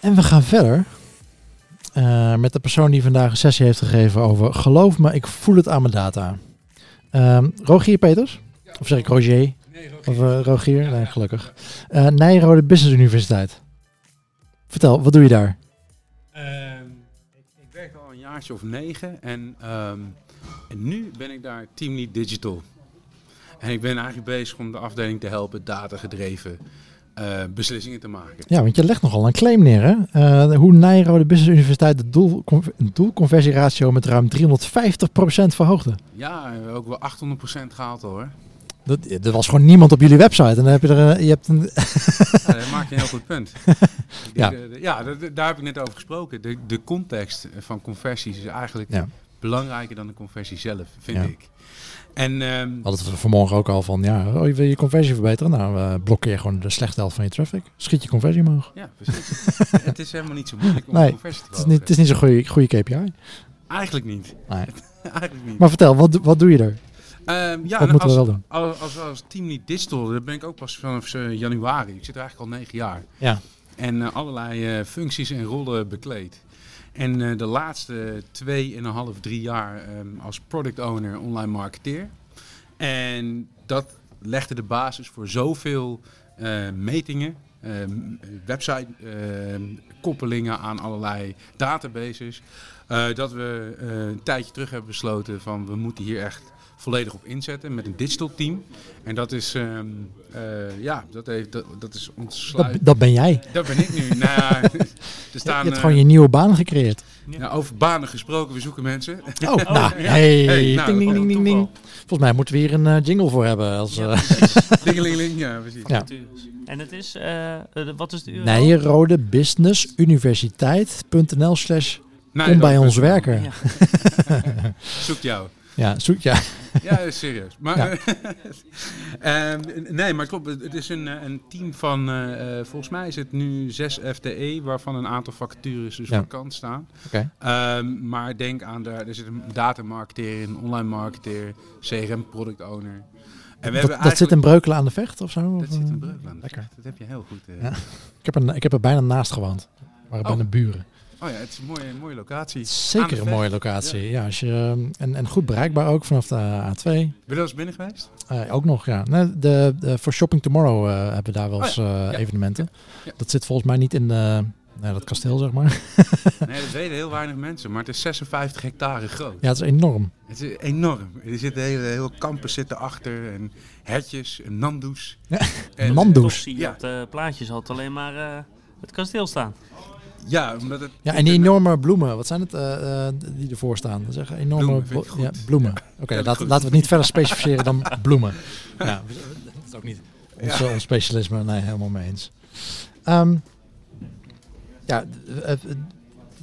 En we gaan verder eh, met de persoon die vandaag een sessie heeft gegeven over geloof me, ik voel het aan mijn data. Ehm Rogier Peters? Of zeg ik Roger? Nee, Of eh, Rogier? Nee, gelukkig. Eh Nijrode Business Universiteit. Vertel, wat doe je daar? Ehm, ik, ik werk al een jaartje of negen en, ehm, en nu ben ik daar teamlead digital. En ik ben eigenlijk bezig om de afdeling te helpen datagedreven eh beslissingen te maken. Ja, want je legt nogal een claim neer, hè? Eh, hoe Nijrode Business Universiteit de doel, doelconversieratio met ruim 350% verhoogde. Ja, ook wel 800% gehaald al hoor. Dat, er was gewoon niemand op jullie website. En dan heb je er, eh, je hebt een, Ja, dat maak je een heel goed punt. Ja. daar heb ik net over gesproken. De, de context van conversies is eigenlijk Ja. belangrijker dan de conversie zelf, vind Ja. ik. En ehm, We hadden het vanmorgen ook al van, ja, oh, je wil je conversie verbeteren? Nou, eh, blokkeer gewoon de slechte helft van je traffic. Schiet je conversie omhoog. ja, precies. het is helemaal niet zo moeilijk om Nee, conversie te Het is niet, het is niet zo'n goede, goede KPI. Eigenlijk niet. Nee. Eigenlijk niet. Maar vertel, wat, wat doe je er? Ehm, ja, moeten we als, wel doen? Als, als, als teamlead digital, daar ben ik ook pas vanaf eh, januari. Ik zit er eigenlijk al negen jaar. Ja. En eh, allerlei eh, functies en rollen bekleed. En eh, de laatste twee en een half, drie jaar ehm, als product owner online marketeer. En dat legde de basis voor zoveel eh, metingen, ehm, website ehm, koppelingen aan allerlei databases. Eh, dat we eh, een tijdje terug hebben besloten van we moeten hier echt volledig op inzetten met een digital team. En dat is, ehm, eh, ja, dat, heeft, dat, dat is Dat, ontsluit. dat ben jij. Dat ben ik nu. nou, Je hebt gewoon je nieuwe baan gecreëerd. ja, over banen gesproken, we zoeken mensen. Oh, nou, ja. hey, Hey, nou, ding, ding, ding, ding. Volgens mij moeten we hier een jingle voor hebben. Als, Ja, eh precies. Dingelingeling, ja, precies. Ja. En het is, wat is de URL? Nijrode Business Universiteit.nl slash Nee, kom bij ons werken. Ja. Zoekt jou. Ja, zoek, ja. Ja, serieus. Maar, Ja. Ehm, nee, maar klopt. Het is een, eh, een team van, eh, eh, volgens mij is het nu zes FTE, waarvan een aantal vacatures dus Ja. vakant staan. Oké. Ehm, maar denk aan, de, er zit een datamarketeer in, online marketeer, CRM product owner. En we Dat, hebben dat zit in Breukelen aan de Vecht of zo? Dat Of, zit in Breukelen. Lekker. Dat heb je heel goed. Ja. Ik heb, er, ik heb er bijna naast gewoond. We waren Oh. bijna buren. Oh ja, het is een mooie, een mooie locatie. Zeker een mooie locatie. Ja. als je, eh, en, en goed bereikbaar ook vanaf de A2. Ben je wel eens binnen geweest? Eh, ook nog, ja. Nee, de, de, voor Shopping Tomorrow eh, hebben we daar wel Oh eens eh, evenementen. Ja. Dat zit volgens mij niet in de, nee, dat kasteel, zeg maar. Nee, dat weten heel weinig mensen, maar het is 56 hectare groot. Ja, het is enorm. Het is enorm. Er zitten hele, hele campus zitten achter en hertjes en nandoes. Ja, En, nandoes. Toch zie je Ja. op de plaatjes had alleen maar eh, het kasteel staan. Ja, omdat het... Ja, en die enorme bloemen, wat zijn het eh, eh, die ervoor staan? Dat zeggen enorme Bloemen, blo- ja. Oké, laten, we het niet verder specificeren dan bloemen. Ja, dat is ook niet ons, Ja. ons specialisme. Nee, helemaal mee eens. Ehm, ja, eh, eh,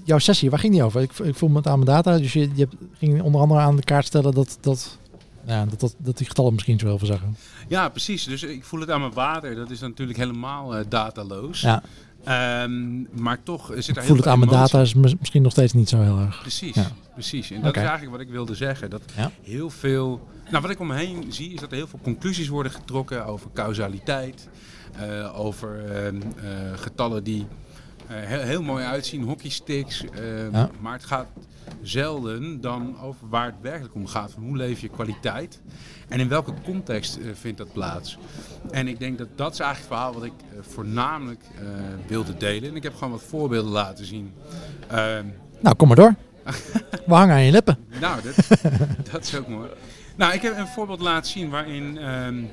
jouw sessie, waar ging die over? Ik, ik voel me het aan mijn data. Dus je, je hebt- ging onder andere aan de kaart stellen dat, dat, ja, dat, dat, dat die getallen misschien zo heel veel zeggen. Ja, precies. Dus ik voel het aan mijn water. Dat is natuurlijk helemaal eh, dataloos. Ja, Ehm, maar toch zit er ik heel voel het aan mijn data is mis- misschien nog steeds niet zo heel erg. Precies, Ja. precies. En dat is eigenlijk wat ik wilde zeggen. Dat Ja. heel veel... Nou, wat ik om me heen zie, is dat er heel veel conclusies worden getrokken over causaliteit. eh, over ehm, eh, getallen die heel, heel mooi uitzien, hockeysticks. ehm, Ja. Maar het gaat zelden dan over waar het werkelijk om gaat. Van hoe leef je kwaliteit? En in welke context eh, vindt dat plaats? En ik denk dat dat is eigenlijk het verhaal wat ik eh, voornamelijk eh, wilde delen. En ik heb gewoon wat voorbeelden laten zien. Ehm, Nou, kom maar door. We hangen aan je lippen. nou, dat, dat is ook mooi. Nou, ik heb een voorbeeld laten zien waarin, ehm,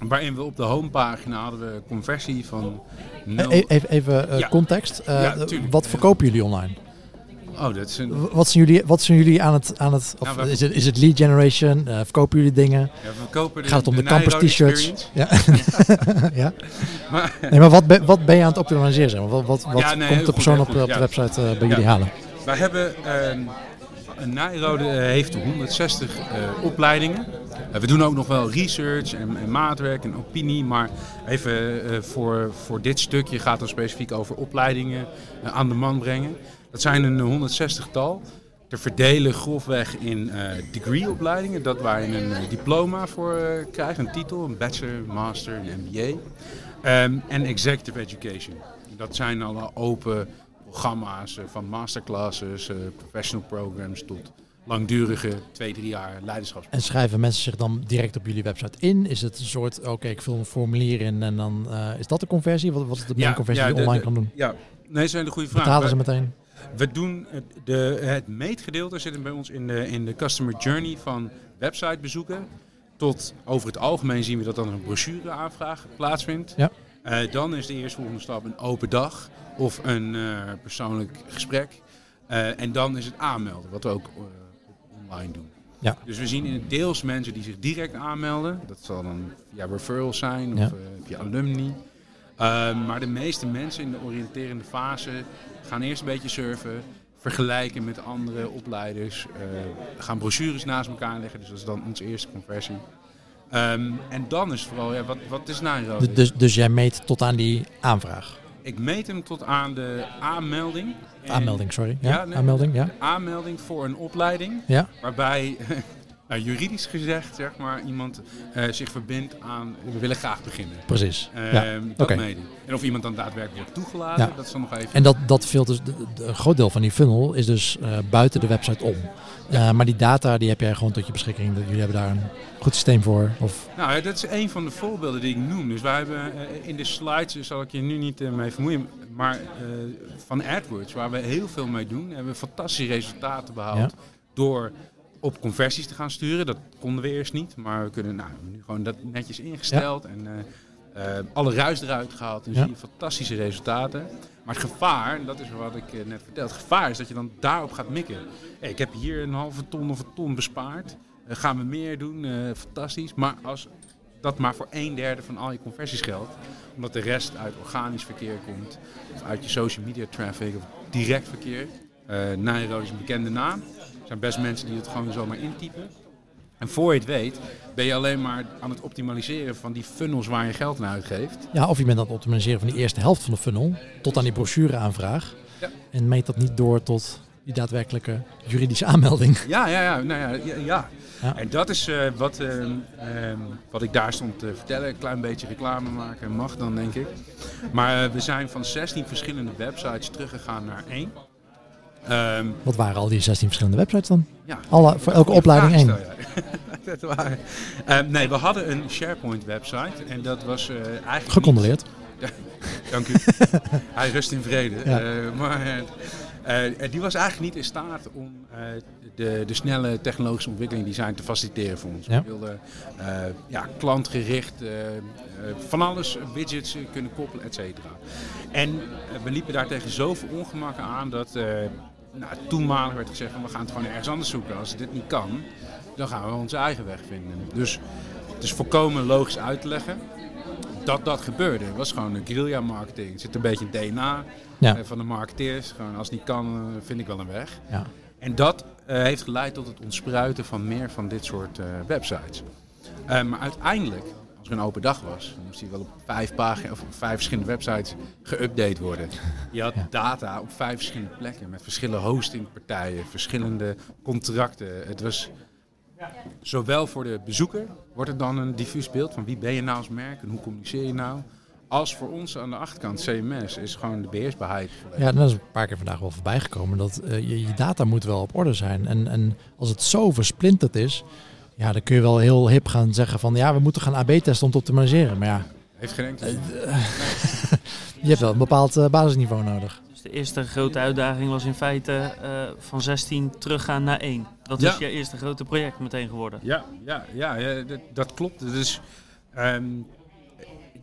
waarin we op de homepagina hadden we conversie van. E- Even, even eh, Ja. context. Eh, Ja, wat verkopen jullie online? Oh, dat is een. Wat zijn jullie, wat zijn jullie aan het... Aan het of Nou, we- is, het, is het lead generation? Eh, verkopen jullie dingen? Ja, we kopen de, Gaat het om de, Nijrode campus t-shirts? Ja. ja. Maar, Nee, maar wat, ben- wat ben je aan het optimaliseren? zeg maar? Wat, wat, wat Ja, nee, heel komt de persoon op, de- goed, op de website bij jullie halen? wij hebben. ehm Nijrode eh, heeft 160 eh, opleidingen. Eh, we doen ook nog wel research en, en maatwerk en opinie. Maar even eh, voor, voor dit stukje gaat het specifiek over opleidingen eh, aan de man brengen. Dat zijn een 160-tal. Te verdelen grofweg in degree-opleidingen. Dat waar je een diploma voor eh, krijgt, een titel, een bachelor, master, een MBA. Ehm, en executive education. dat zijn alle open programma's van masterclasses, professional programs tot langdurige twee, drie jaar leiderschaps. En schrijven mensen zich dan direct op jullie website in? Is het een soort, oké, ik vul een formulier in en dan eh, is dat de conversie? Wat, wat is de main conversie die je de- online de- kan doen? Ja, nee, dat is een goede vraag. Betalen ze meteen? We doen het, de, het meetgedeelte zit hem bij ons in de, in de customer journey van websitebezoeken. Tot over het algemeen zien we dat dan een brochureaanvraag plaatsvindt. Ja. Eh, dan is de eerstvolgende stap een open dag of een eh, persoonlijk gesprek. En dan is het aanmelden, wat we ook online doen. Ja. Dus we zien in deels mensen die zich direct aanmelden. Dat zal dan via referrals zijn of Ja. eh, via alumni. Eh, maar de meeste mensen in de oriënterende fase gaan eerst een beetje surfen, vergelijken met andere opleiders, eh, gaan brochures naast elkaar leggen. Dus dat is dan onze eerste conversie. Ehm, en dan is vooral, ja, wat, wat is Nairobi? Dus, dus, dus jij meet tot aan die aanvraag? Ik meet hem tot aan de aanmelding. En- Aanmelding, sorry. Ja, Ja, nee, aanmelding, ja. Aanmelding voor een opleiding. Ja, Waarbij, nou, juridisch gezegd, zeg maar, iemand eh, zich verbindt aan, we willen graag beginnen. precies. Ja. dat. En of iemand dan daadwerkelijk wordt toegelaten, Ja. dat is dan nog even... En dat, dat de- de- een groot deel van die funnel is dus eh, buiten de website om. Eh, maar die data die heb jij gewoon tot je beschikking. Dat- Jullie hebben daar een goed systeem voor. Of, Nou, dat is een van de voorbeelden die ik noem. Dus wij hebben eh, in de slides, dus zal ik je nu niet eh, mee vermoeien, maar eh, van AdWords, waar we heel veel mee doen, hebben we fantastische resultaten behaald door op conversies te gaan sturen. Dat konden we eerst niet, maar we kunnen nou, nu gewoon dat netjes ingesteld en eh, eh, alle ruis eruit gehaald en Ja. zie je fantastische resultaten. Maar het gevaar, en dat is wat ik eh, net vertelde, het gevaar is dat je dan daarop gaat mikken. Hey, ik heb hier een halve ton of een ton bespaard. Gaan we meer doen? Fantastisch. Maar als dat maar voor een derde van al je conversies geldt, omdat de rest uit organisch verkeer komt, of uit je social media traffic, of direct verkeer. Eh Nairo is een bekende naam. Er zijn best mensen die het gewoon zomaar intypen. En voor je het weet, ben je alleen maar aan het optimaliseren van die funnels waar je geld aan uitgeeft. ja, of je bent aan het optimaliseren van die eerste helft van de funnel. Tot aan die brochureaanvraag. Ja. En meet dat niet door tot die daadwerkelijke juridische aanmelding. Ja, ja, ja. Nou ja, ja, ja. Ja. En dat is eh, wat, ehm, ehm, wat ik daar stond te vertellen. Een klein beetje reclame maken mag dan, denk ik. Maar eh, we zijn van 16 verschillende websites teruggegaan naar één. Ehm, Wat waren al die 16 verschillende websites dan? ja, Alle, voor elke opleiding één. dat waren. Ehm, nee, we hadden een SharePoint website. En dat was eh eigenlijk... niet- Gecondoleerd. Dank u. Hij rust in vrede. Ja. Eh, maar eh, die was eigenlijk niet in staat om de, de snelle technologische ontwikkeling die zijn te faciliteren voor ons. Ja. We wilden ja, klantgericht van alles, widgets eh, kunnen koppelen, et cetera. En eh, we liepen daar tegen zoveel ongemakken aan dat eh nou, toenmalig werd gezegd van we gaan het gewoon ergens anders zoeken. Als dit niet kan, dan gaan we onze eigen weg vinden. Dus het is volkomen logisch uit te leggen dat dat gebeurde. Het was gewoon een guerrilla marketing. Het zit een beetje in DNA Ja. eh, van de marketeers. Gewoon als het niet kan, eh, vind ik wel een weg. Ja. En dat eh, heeft geleid tot het ontspruiten van meer van dit soort eh, websites. Eh, maar uiteindelijk, er een open dag was, dan moest die wel op vijf pagina's of op vijf verschillende websites geüpdate worden. Je had Ja. data op vijf verschillende plekken met verschillende hostingpartijen, verschillende contracten. Het was zowel voor de bezoeker wordt er dan een diffuus beeld van wie ben je nou als merk en hoe communiceer je nou. Als voor ons aan de achterkant CMS is gewoon de beheersbaarheid. Ja, dat is een paar keer vandaag wel voorbij gekomen. Dat eh, je, je data moet wel op orde zijn. En, en als het zo versplinterd is, ja, dan kun je wel heel hip gaan zeggen van ja, we moeten gaan AB testen om te optimaliseren. Maar ja, Heeft geen enkele. je hebt wel een bepaald eh, basisniveau nodig. Dus de eerste grote uitdaging was in feite eh, van 16 teruggaan naar 1. Dat Ja. is je eerste grote project meteen geworden. Ja, ja, ja, ja dat, dat klopt. Dus ehm,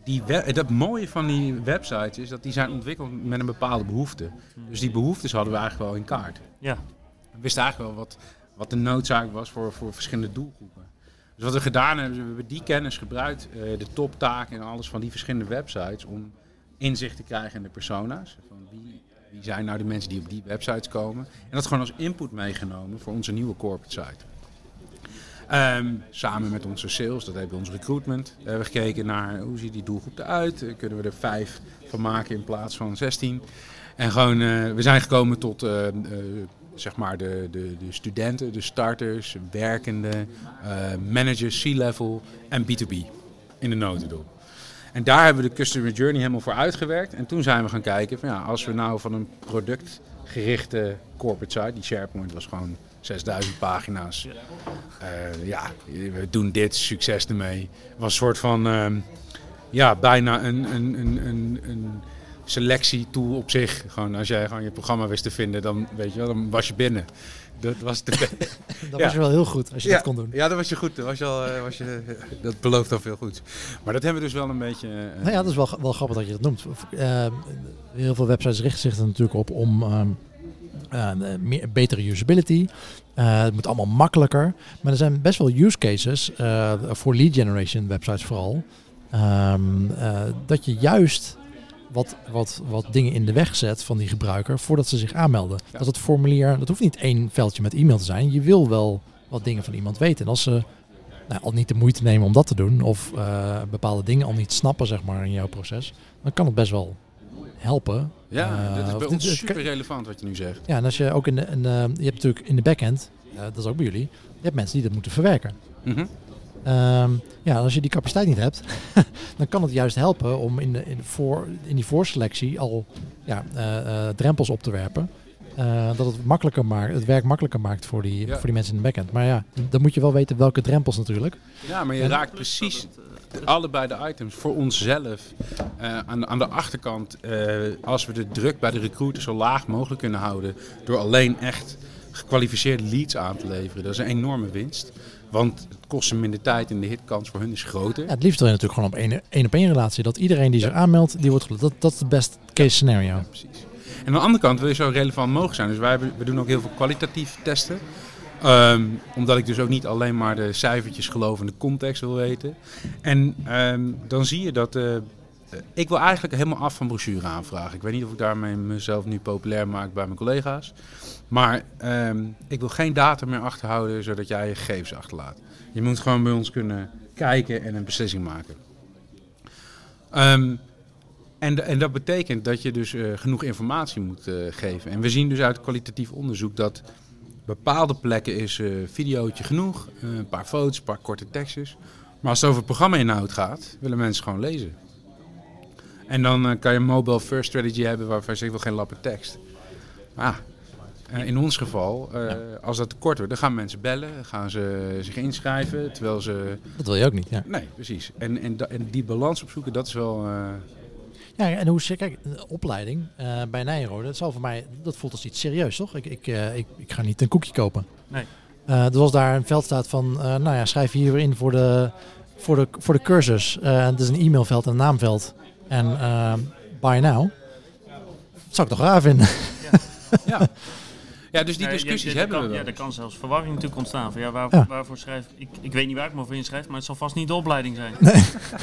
die dat mooie van die websites is dat die zijn ontwikkeld met een bepaalde behoefte. Dus die behoeftes hadden we eigenlijk wel in kaart. Ja. We wisten eigenlijk wel wat, wat de noodzaak was voor, voor verschillende doelgroepen. Dus wat we gedaan hebben, we hebben die kennis gebruikt, eh, de toptaken en alles van die verschillende websites, om inzicht te krijgen in de persona's. Van wie, wie zijn nou de mensen die op die websites komen? En dat gewoon als input meegenomen voor onze nieuwe corporate site. Ehm, samen met onze sales, dat hebben we ons recruitment, hebben we gekeken naar hoe ziet die doelgroep eruit. Eh, Kunnen we er vijf van maken in plaats van 16? En gewoon, eh, we zijn gekomen tot eh, eh, zeg maar de, de, de studenten, de starters, werkenden, eh, managers, C-level en B2B in de notendop. En daar hebben we de customer journey helemaal voor uitgewerkt. En toen zijn we gaan kijken van ja, als we nou van een productgerichte corporate site, die SharePoint was gewoon 6000 pagina's. Eh, ja, we doen dit, succes ermee. was een soort van, ehm, ja, bijna een, een, een, een, een selectietool op zich. Gewoon als jij gewoon je programma wist te vinden, dan weet je wel, dan was je binnen. Dat was de dat was je wel heel goed als je dat kon doen. Ja, dat was je goed. Dat, was je al, was je, dat belooft al veel goed. Maar dat hebben we dus wel een beetje. Uh, nou ja, dat is wel, wel grappig dat je dat noemt. Uh, heel veel websites richten zich er natuurlijk op om um, uh, meer, betere usability. het moet allemaal makkelijker. Maar er zijn best wel use cases voor lead generation websites vooral. Um, dat je juist wat, wat, wat dingen in de weg zet van die gebruiker voordat ze zich aanmelden. Dat het formulier, dat hoeft niet één veldje met e-mail te zijn. Je wil wel wat dingen van iemand weten. En als ze nou, al niet de moeite nemen om dat te doen, of uh, bepaalde dingen al niet snappen zeg maar, in jouw proces, dan kan het best wel helpen. Ja, uh, dit is bij ons super relevant wat je nu zegt. Ja, en als je ook in de, in je hebt natuurlijk in de backend, uh, dat is ook bij jullie, je hebt mensen die dat moeten verwerken. Mm -hmm. Um, ja, als je die capaciteit niet hebt, dan kan het juist helpen om in, de, in, voor, in die voorselectie al ja, uh, uh, drempels op te werpen. Uh, dat het makkelijker maakt, het werk makkelijker maakt voor die, ja. voor die mensen in de backend. Maar ja, dan moet je wel weten welke drempels natuurlijk. Ja, maar je en, raakt precies allebei de items voor onszelf aan, aan de achterkant. als we de druk bij de recruiter zo laag mogelijk kunnen houden door alleen echt gekwalificeerde leads aan te leveren. Dat is een enorme winst. Want het kost ze minder tijd en de hitkans voor hun is groter. Ja, het liefst wil je natuurlijk gewoon op één op één relatie. Dat iedereen die zich aanmeldt, die wordt gelukt. Dat, dat is de best case scenario. Ja, precies. En aan de andere kant wil je zo relevant mogelijk zijn. Dus wij we doen ook heel veel kwalitatief testen. Um, omdat ik dus ook niet alleen maar de cijfertjes geloof en de context wil weten. En um, dan zie je dat... Uh, ik wil eigenlijk helemaal af van brochure aanvragen. Ik weet niet of ik daarmee mezelf nu populair maak bij mijn collega's. Maar um, ik wil geen data meer achterhouden zodat jij je gegevens achterlaat. Je moet gewoon bij ons kunnen kijken en een beslissing maken. Um, en, en, dat betekent dat je dus uh, genoeg informatie moet uh, geven. En we zien dus uit kwalitatief onderzoek dat bepaalde plekken is uh, videootje genoeg, een paar foto's, een paar korte tekstjes. Maar als het over programma-inhoud gaat, willen mensen gewoon lezen. En dan kan je een mobile first strategy hebben waarvan je zegt, ik wil geen lappe tekst. Maar uh, in ons geval, uh, ja. als dat te kort wordt, dan gaan mensen bellen, gaan ze zich inschrijven, terwijl ze... Dat wil je ook niet, ja. Nee, precies. En, en, en die balans opzoeken, dat is wel... Uh... Ja, en hoe kijk, opleiding bij Nijrode, dat zal voor mij, dat voelt als iets serieus, toch? Ik, ik, ik, ik ga niet een koekje kopen. Nee. er was daar een veld staat van, nou ja, schrijf hier in voor de, voor de, voor de cursus. het is een e-mailveld en een naamveld. En buy now. Dat zou ik toch raar vinden. Ja. ja. Ja, dus die discussies hebben kan, we wel. Ja, er kan zelfs verwarring natuurlijk ontstaan. Van, ja, waar, ja. Waarvoor schrijf ik? Ik weet niet waar ik me voor inschrijf, maar het zal vast niet de opleiding zijn. Nee,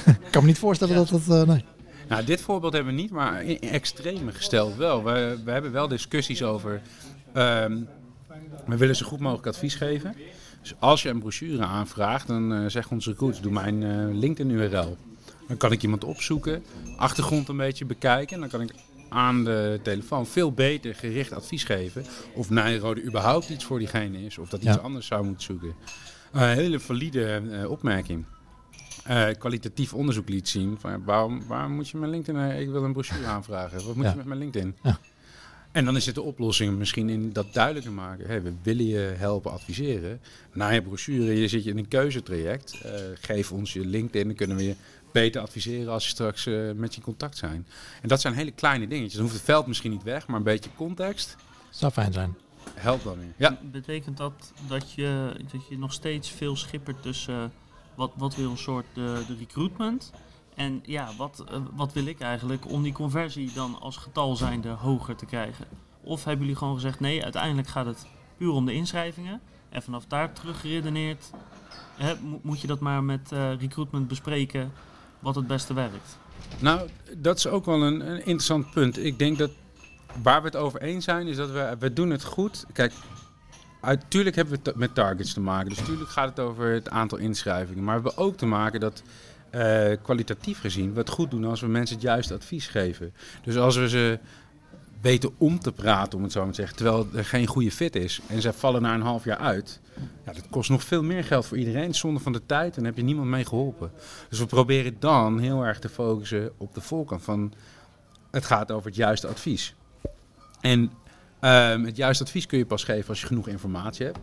ik kan me niet voorstellen ja. dat dat... Uh, nee. Nou, dit voorbeeld hebben we niet, maar in extreme gesteld wel. We, we hebben wel discussies over... Um, we willen zo goed mogelijk advies geven. Dus als je een brochure aanvraagt, dan uh, zegt onze recruiter, doe mijn uh, LinkedIn-URL. Dan kan ik iemand opzoeken, achtergrond een beetje bekijken. En dan kan ik aan de telefoon veel beter gericht advies geven. Of Nijrode überhaupt iets voor diegene is. Of dat iets ja. anders zou moeten zoeken. Een uh, hele valide uh, opmerking. Uh, kwalitatief onderzoek liet zien. Van, waarom, waarom moet je mijn LinkedIn... ik wil een brochure aanvragen. Wat moet ja. je met mijn LinkedIn? Ja. En dan is het de oplossing misschien in dat duidelijker maken. Hey, we willen je helpen adviseren. Na je brochure je zit je in een keuzetraject. geef ons je LinkedIn, dan kunnen we je beter adviseren als je straks uh, met je in contact zijn. En dat zijn hele kleine dingetjes. Dan hoeft het veld misschien niet weg, maar een beetje context. Zou fijn zijn. Helpt dan weer. Ja. Betekent dat dat je, dat je nog steeds veel schippert tussen uh, wat, wat wil een soort de, de recruitment en ja, wat, uh, wat wil ik eigenlijk om die conversie dan als getal zijnde hoger te krijgen? Of hebben jullie gewoon gezegd nee, uiteindelijk gaat het puur om de inschrijvingen en vanaf daar teruggeredeneerd hè, moet je dat maar met recruitment bespreken wat het beste werkt? Nou, dat is ook wel een, een interessant punt. Ik denk dat waar we het over eens zijn, is dat we, we doen het goed. Kijk, natuurlijk hebben we met targets te maken. Dus natuurlijk gaat het over het aantal inschrijvingen. Maar we hebben ook te maken dat uh, kwalitatief gezien we het goed doen als we mensen het juiste advies geven. Dus als we ze weten om te praten, om het zo maar te zeggen. Terwijl er geen goede fit is. En zij vallen na een half jaar uit. Ja, dat kost nog veel meer geld voor iedereen. Zonder van de tijd. En daar heb je niemand mee geholpen. Dus we proberen dan heel erg te focussen op de voorkant. Van, het gaat over het juiste advies. En ehm, het juiste advies kun je pas geven als je genoeg informatie hebt.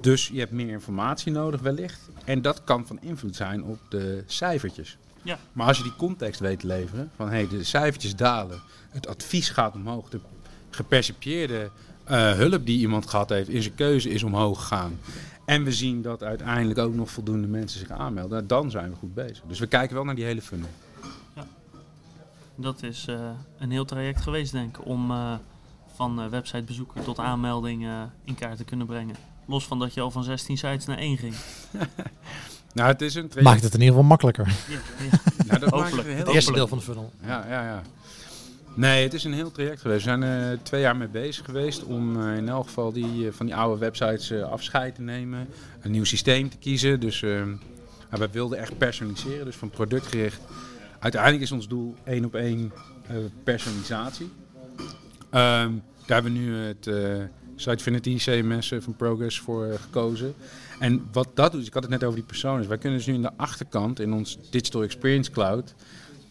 Dus je hebt meer informatie nodig wellicht. En dat kan van invloed zijn op de cijfertjes. Ja. Maar als je die context weet te leveren, van hey, de cijfertjes dalen, het advies gaat omhoog, de gepercipieerde eh, hulp die iemand gehad heeft in zijn keuze is omhoog gegaan. En we zien dat uiteindelijk ook nog voldoende mensen zich aanmelden, dan zijn we goed bezig. Dus we kijken wel naar die hele funnel. Dat is eh, een heel traject geweest, denk ik, om eh, van eh, websitebezoeker tot aanmelding eh, in kaart te kunnen brengen. Los van dat je al van 16 sites naar 1 ging. Nou, het is een Maakt het in ieder geval makkelijker. Ja, ja. Nou, dat maakt het heel Het eerste deel van de funnel. Ja, ja, ja. Nee, het is een heel traject geweest. We zijn er twee jaar mee bezig geweest om eh, in elk geval die, eh, van die oude websites eh, afscheid te nemen. Een nieuw systeem te kiezen. Dus eh, we wilden echt personaliseren, dus van productgericht. Uiteindelijk is ons doel één op één eh, personalisatie. Ehm, daar hebben we nu het eh Sitefinity CMS eh, van Progress voor eh, gekozen. En wat dat doet, ik had het net over die personas. Wij kunnen dus nu in de achterkant in ons Digital Experience Cloud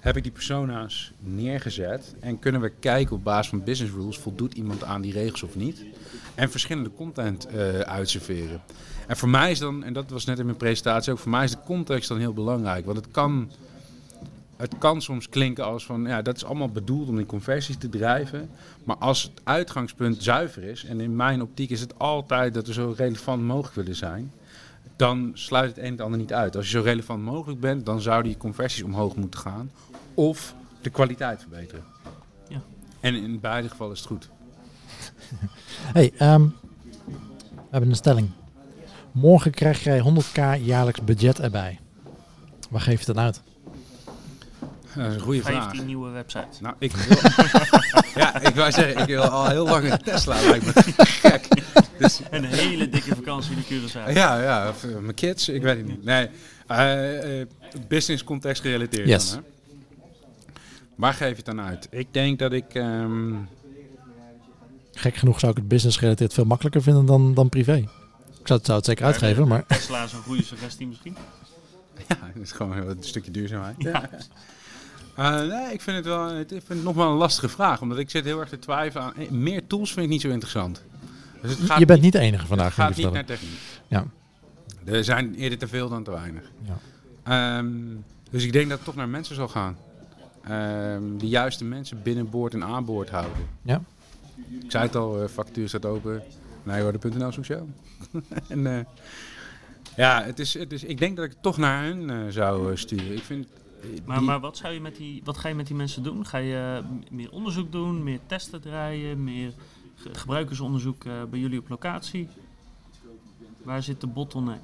heb ik die persona's neergezet en kunnen we kijken op basis van business rules, voldoet iemand aan die regels of niet. En verschillende content eh uitserveren. En voor mij is dan, en dat was net in mijn presentatie ook, voor mij is de context dan heel belangrijk. Want het kan, het kan soms klinken als van, ja, dat is allemaal bedoeld om die conversies te drijven. Maar als het uitgangspunt zuiver is, en in mijn optiek is het altijd dat we zo relevant mogelijk willen zijn, dan sluit het een het ander niet uit. Als je zo relevant mogelijk bent, dan zouden die conversies omhoog moeten gaan. Of de kwaliteit verbeteren. Ja. En in beide gevallen is het goed. Hey, ehm, we hebben een stelling. Morgen krijg jij 100k jaarlijks budget erbij. Waar geef je het dan uit? Dat is een goede vraag. 15 nieuwe websites. Nou, ik wil... ja, ik wou zeggen, ik wil al heel lang een Tesla, lijkt me gek. Dus, Een hele dikke vakantie in de Curaçao. ja, ja, of, eh, mijn kids, ik weet het niet. Nee, eh, eh, business context gerelateerd Yes. dan, hè? Waar geef je het dan uit? Ik denk dat ik... ehm, Gek genoeg zou ik het business gerelateerd veel makkelijker vinden dan, dan privé. Ik zou het, zou het zeker uitgeven, maar Tesla is een goede suggestie misschien. ja, het is gewoon een stukje duurzaamheid. Ja. Eh, nee, ik vind het wel het, ik vind het nog wel een lastige vraag. Omdat ik zit heel erg te twijfelen aan... eh, meer tools vind ik niet zo interessant. Dus het gaat je bent niet de enige vandaag. Het gaat niet naar techniek. Ja. Er zijn eerder te veel dan te weinig. Ja. Ehm, dus ik denk dat het toch naar mensen zal gaan. Ehm, de juiste mensen binnenboord en aanboord houden. Ja. Ik zei het al, eh, factuur staat open. Nijhoorde.nl je. en eh, ja, het is, het is, ik denk dat ik het toch naar hen eh, zou eh, sturen. Ik vind, eh, Maar, die- maar wat, zou je met die, wat ga je met die mensen doen? Ga je eh, meer onderzoek doen, meer testen draaien, meer ge- gebruikersonderzoek eh, bij jullie op locatie? Waar zit de bottleneck?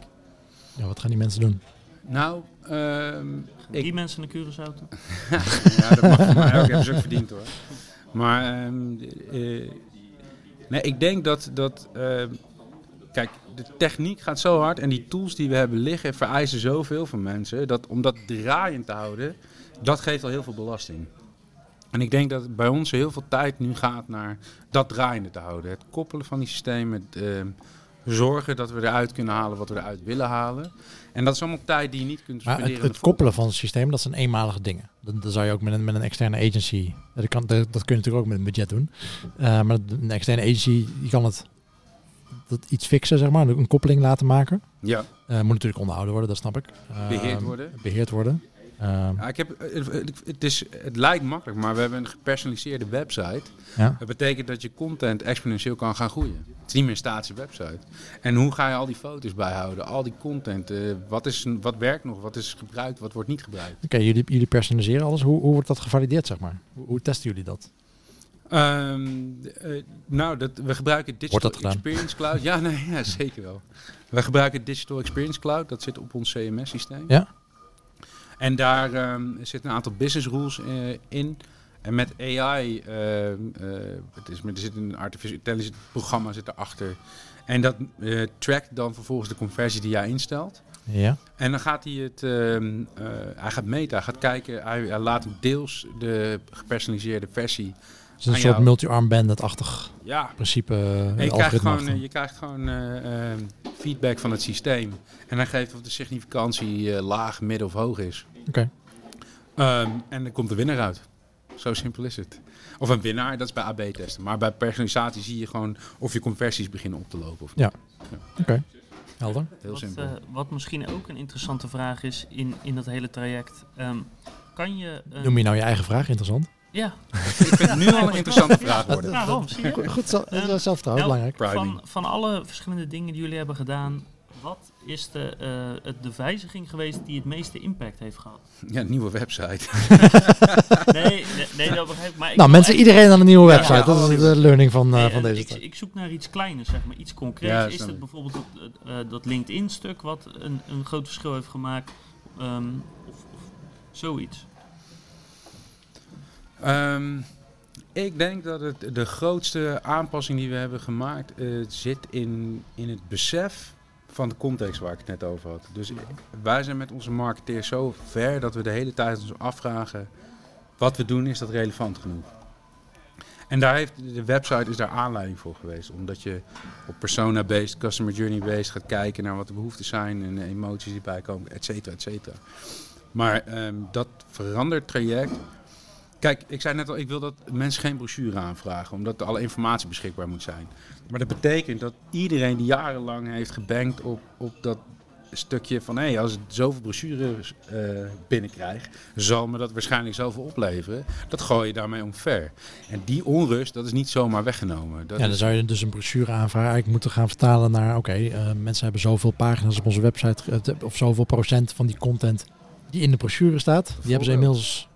ja, wat gaan die mensen doen? Nou, ehm, Gaan Ik- die mensen naar Curaçao toe? ja, dat mag voor mij ook. Hebben ze ook verdiend hoor. Maar ehm, eh, nee, ik denk dat, dat ehm, kijk, de techniek gaat zo hard en die tools die we hebben liggen vereisen zoveel van mensen. Dat om dat draaiend te houden, dat geeft al heel veel belasting. En ik denk dat bij ons heel veel tijd nu gaat naar dat draaiende te houden. Het koppelen van die systemen, het, ehm, zorgen dat we eruit kunnen halen wat we eruit willen halen. En dat is allemaal tijd die je niet kunt Maar spenderen. het, koppelen van het systeem, dat zijn eenmalige dingen. Dat, dat zou je ook met een, met een externe agency. Dat, kan, dat, dat kun je natuurlijk ook met een budget doen. Eh, maar een externe agency, die kan het dat iets fixen, zeg maar. Een koppeling laten maken. Ja. Eh, moet natuurlijk onderhouden worden, dat snap ik. Eh, Beheerd worden. Beheerd worden. Eh, Ja, ik heb, eh, het, het is, het lijkt makkelijk, maar we hebben een gepersonaliseerde website. ja. Dat betekent dat je content exponentieel kan gaan groeien. Het is niet meer een statische website. En hoe ga je al die foto's bijhouden? Al die content. eh, wat, is, wat werkt nog? Wat is gebruikt? Wat wordt niet gebruikt? Oké, jullie, jullie personaliseren alles. Hoe, hoe wordt dat gevalideerd, zeg maar? Hoe, hoe testen jullie dat? Ehm, eh, nou, dat, we gebruiken Digital? Experience Cloud. Ja, nee, ja, zeker wel. We gebruiken Digital Experience Cloud. Dat zit op ons CMS-systeem. Ja. En daar ehm, zitten een aantal business rules eh, in. En met AI, ehm, eh, het is, er zit een artificial intelligence programma zit erachter. En dat trackt dan vervolgens de conversie die jij instelt. Ja. En dan gaat hij het, hij gaat meten, hij gaat kijken, hij, hij laat deels de gepersonaliseerde versie is een soort multi-arm bandit-achtig Ja, principe. eh, En je, krijgt algoritme gewoon, eh, je krijgt gewoon eh, eh, feedback van het systeem. En dan geeft of de significantie eh, laag, midden of hoog is. Oké. Ehm, en dan komt de winnaar uit. Zo simpel is het. Of een winnaar, dat is bij AB-testen. Maar bij personalisatie zie je gewoon of je conversies beginnen op te lopen. Of niet. Ja. Oké, helder. Heel Wat, simpel. eh, wat misschien ook een interessante vraag is in, in dat hele traject. ehm, kan je... Noem je nou je eigen vraag interessant? Ja, Ik vind het nu al een interessante vraag worden. zie je? Goed, eh, zelfvertrouwen, nou, belangrijk. Van, van alle verschillende dingen die jullie hebben gedaan, wat is de, eh, het- de wijziging geweest die het meeste impact heeft gehad? Ja, nieuwe website. Nee, nee, nee dat begrijp ik. Maar ik Nou, mensen, iedereen aan een nieuwe website. ja, dat is de learning van, eh, van eh, deze ik, tijd. ik zoek naar iets kleiners, zeg maar, iets concreets. Ja, is het bijvoorbeeld dat, dat LinkedIn-stuk wat een, een groot verschil heeft gemaakt? Ehm, of, of zoiets. Ehm, ik denk dat het de grootste aanpassing die we hebben gemaakt eh, zit in, in het besef van de context waar ik het net over had. Dus wij zijn met onze marketeers zo ver dat we de hele tijd ons afvragen: wat we doen, is dat relevant genoeg? En daar heeft de website is daar aanleiding voor geweest. Omdat je op persona-based, customer journey-based gaat kijken naar wat de behoeften zijn en de emoties die bijkomen, et cetera, et cetera. Maar ehm, dat verandert traject. Kijk, ik zei net al, ik wil dat mensen geen brochure aanvragen, omdat alle informatie beschikbaar moet zijn. Maar dat betekent dat iedereen die jarenlang heeft gebankt op, op dat stukje van, hé, als ik zoveel brochures eh binnenkrijg, zal me dat waarschijnlijk zoveel opleveren. Dat gooi je daarmee omver. En die onrust, dat is niet zomaar weggenomen. Dat Ja, dan is, zou je dus een brochure aanvragen eigenlijk moeten gaan vertalen naar... Oké, eh, mensen hebben zoveel pagina's op onze website... eh, of zoveel procent van die content die in de brochure staat... die hebben ze inmiddels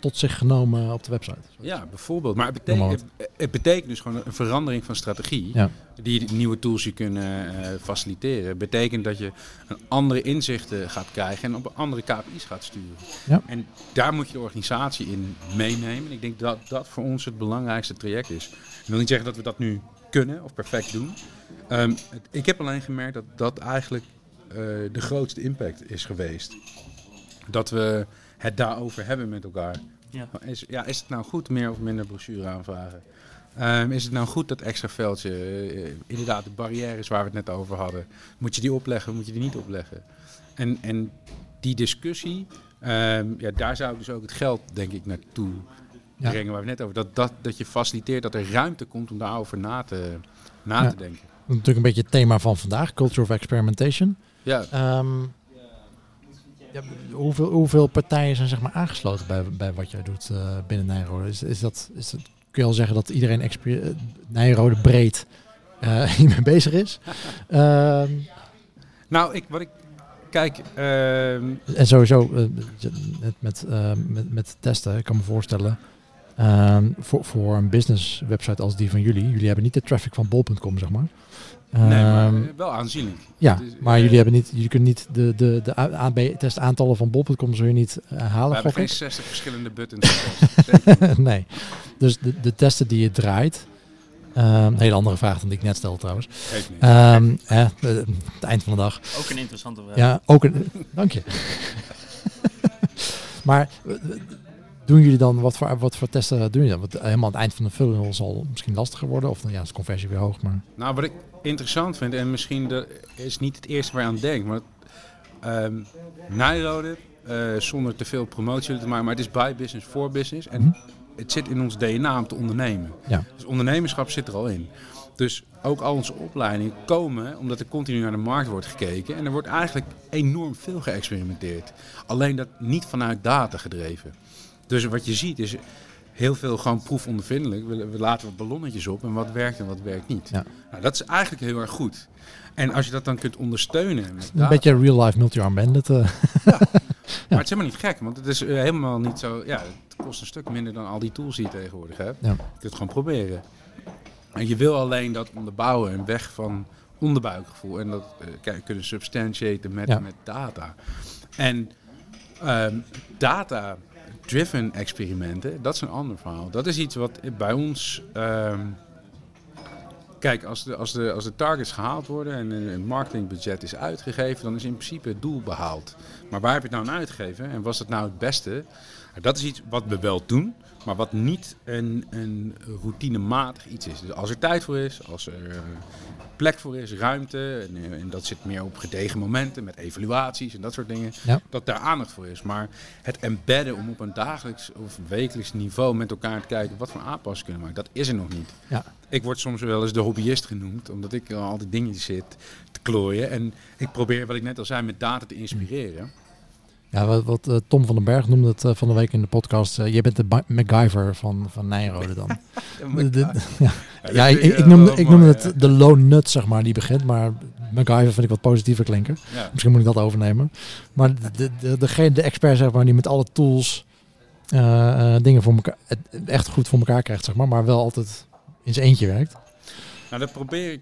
tot zich genomen op de website. Ja, bijvoorbeeld. Maar het betekent, het, betekent dus gewoon een verandering van strategie. Ja. Die nieuwe tools je kunnen eh, faciliteren. Het betekent dat je een andere inzichten gaat krijgen en op een andere KPI's gaat sturen. Ja. En daar moet je de organisatie in meenemen. Ik denk dat dat voor ons het belangrijkste traject is. Ik wil niet zeggen dat we dat nu kunnen of perfect doen. Ehm, ik heb alleen gemerkt dat dat eigenlijk eh, de grootste impact is geweest. Dat we het daarover hebben met elkaar. Ja. Is, ja, is het nou goed meer of minder brochure aanvragen? Ehm, is het nou goed dat extra veldje? eh, inderdaad, de barrières waar we het net over hadden. Moet je die opleggen, moet je die niet opleggen? En, en die discussie, ehm, ja, daar zou ik dus ook het geld, denk ik, naartoe Ja. brengen waar we het net over. Dat, dat, dat je faciliteert dat er ruimte komt om daarover na te, na Ja. te denken. Dat is natuurlijk een beetje het thema van vandaag. Culture of experimentation. Ja, Ehm, ja, hoeveel, hoeveel partijen zijn zeg maar aangesloten bij, bij wat jij doet eh, binnen Nijrode? Is, is dat, is dat, kun je al zeggen dat iedereen exper- eh, Nijrode breed eh, hiermee bezig is? Ehm, nou, ik, wat ik. Kijk, ehm, en sowieso met, met, met, met testen, ik kan me voorstellen, ehm, voor, voor een business website als die van jullie, jullie hebben niet de traffic van bol.com, zeg maar. Nee, maar Ehm, eh, wel aanzienlijk. ja, is, maar eh, jullie hebben niet, jullie kunnen niet de, de, de AB-test aantallen van bol.com zul je niet eh, We halen, hebben gok ik. geen 60 verschillende buttons. nee. Dus de, de testen die je draait. ehm, een hele andere vraag dan die ik net stelde trouwens. Ehm, eh, het eind van de dag. Ook een interessante vraag. Ja, ook een. Dank je. maar eh, doen jullie dan wat voor, wat voor testen doen jullie dan? Want helemaal aan het eind van de funnel zal misschien lastiger worden. Of dan ja, is de conversie weer hoog. Maar Nou, wat ik interessant vind, en misschien dat is niet het eerste waar je aan denkt, maar ehm Nijrode, eh, zonder te veel promotie te maken, maar het is bij business voor business. En Mhm. het zit in ons DNA om te ondernemen. Ja. Dus ondernemerschap zit er al in. Dus ook al onze opleidingen komen omdat er continu naar de markt wordt gekeken. En er wordt eigenlijk enorm veel geëxperimenteerd. Alleen dat niet vanuit data gedreven. Dus wat je ziet is heel veel gewoon proefondervindelijk. We, we laten wat ballonnetjes op en wat werkt en wat werkt niet. Ja. Nou, dat is eigenlijk heel erg goed. En als je dat dan kunt ondersteunen met een data, beetje real life multi-arm bandit. eh. maar het is helemaal niet gek, want het is eh, helemaal niet zo. Ja, het kost een stuk minder dan al die tools die je tegenwoordig hebt. Ja. Je kunt het gewoon proberen. En je wil alleen dat onderbouwen en weg van onderbuikgevoel. En dat eh, kunnen substantiaten met, Ja. met data. En ehm, data-driven experimenten, dat is een ander verhaal. Dat is iets wat bij ons. ehm, kijk, als de, als, de, als de targets gehaald worden en een marketingbudget is uitgegeven, dan is in principe het doel behaald. Maar waar heb je het nou aan uitgegeven en was het nou het beste? Dat is iets wat we wel doen, maar wat niet een, een routinematig iets is. Dus als er tijd voor is, als er eh, plek voor is, ruimte, en, eh, en dat zit meer op gedegen momenten met evaluaties en dat soort dingen, Ja. dat daar aandacht voor is. Maar het embedden om op een dagelijks of wekelijks niveau met elkaar te kijken wat voor aanpassingen kunnen maken, dat is er nog niet. Ja. Ik word soms wel eens de hobbyist genoemd, omdat ik al die dingetjes zit te klooien. En ik probeer, wat ik net al zei, met data te inspireren. Ja, wat, wat eh, Tom van den Berg noemde het eh, van de week in de podcast. eh, je bent de Ba- MacGyver van, van Nijrode dan. De- de- ja, ja ik, ik, ik noemde, ik noemde het de lone nut, zeg maar, die begint. Maar MacGyver vind ik wat positiever klinken. Ja. Misschien moet ik dat overnemen. Maar de, de, de, degene, de expert, zeg maar, die met alle tools eh, eh, dingen voor elkaar, echt goed voor elkaar krijgt, zeg maar. Maar wel altijd in zijn eentje werkt. Nou, dat probeer ik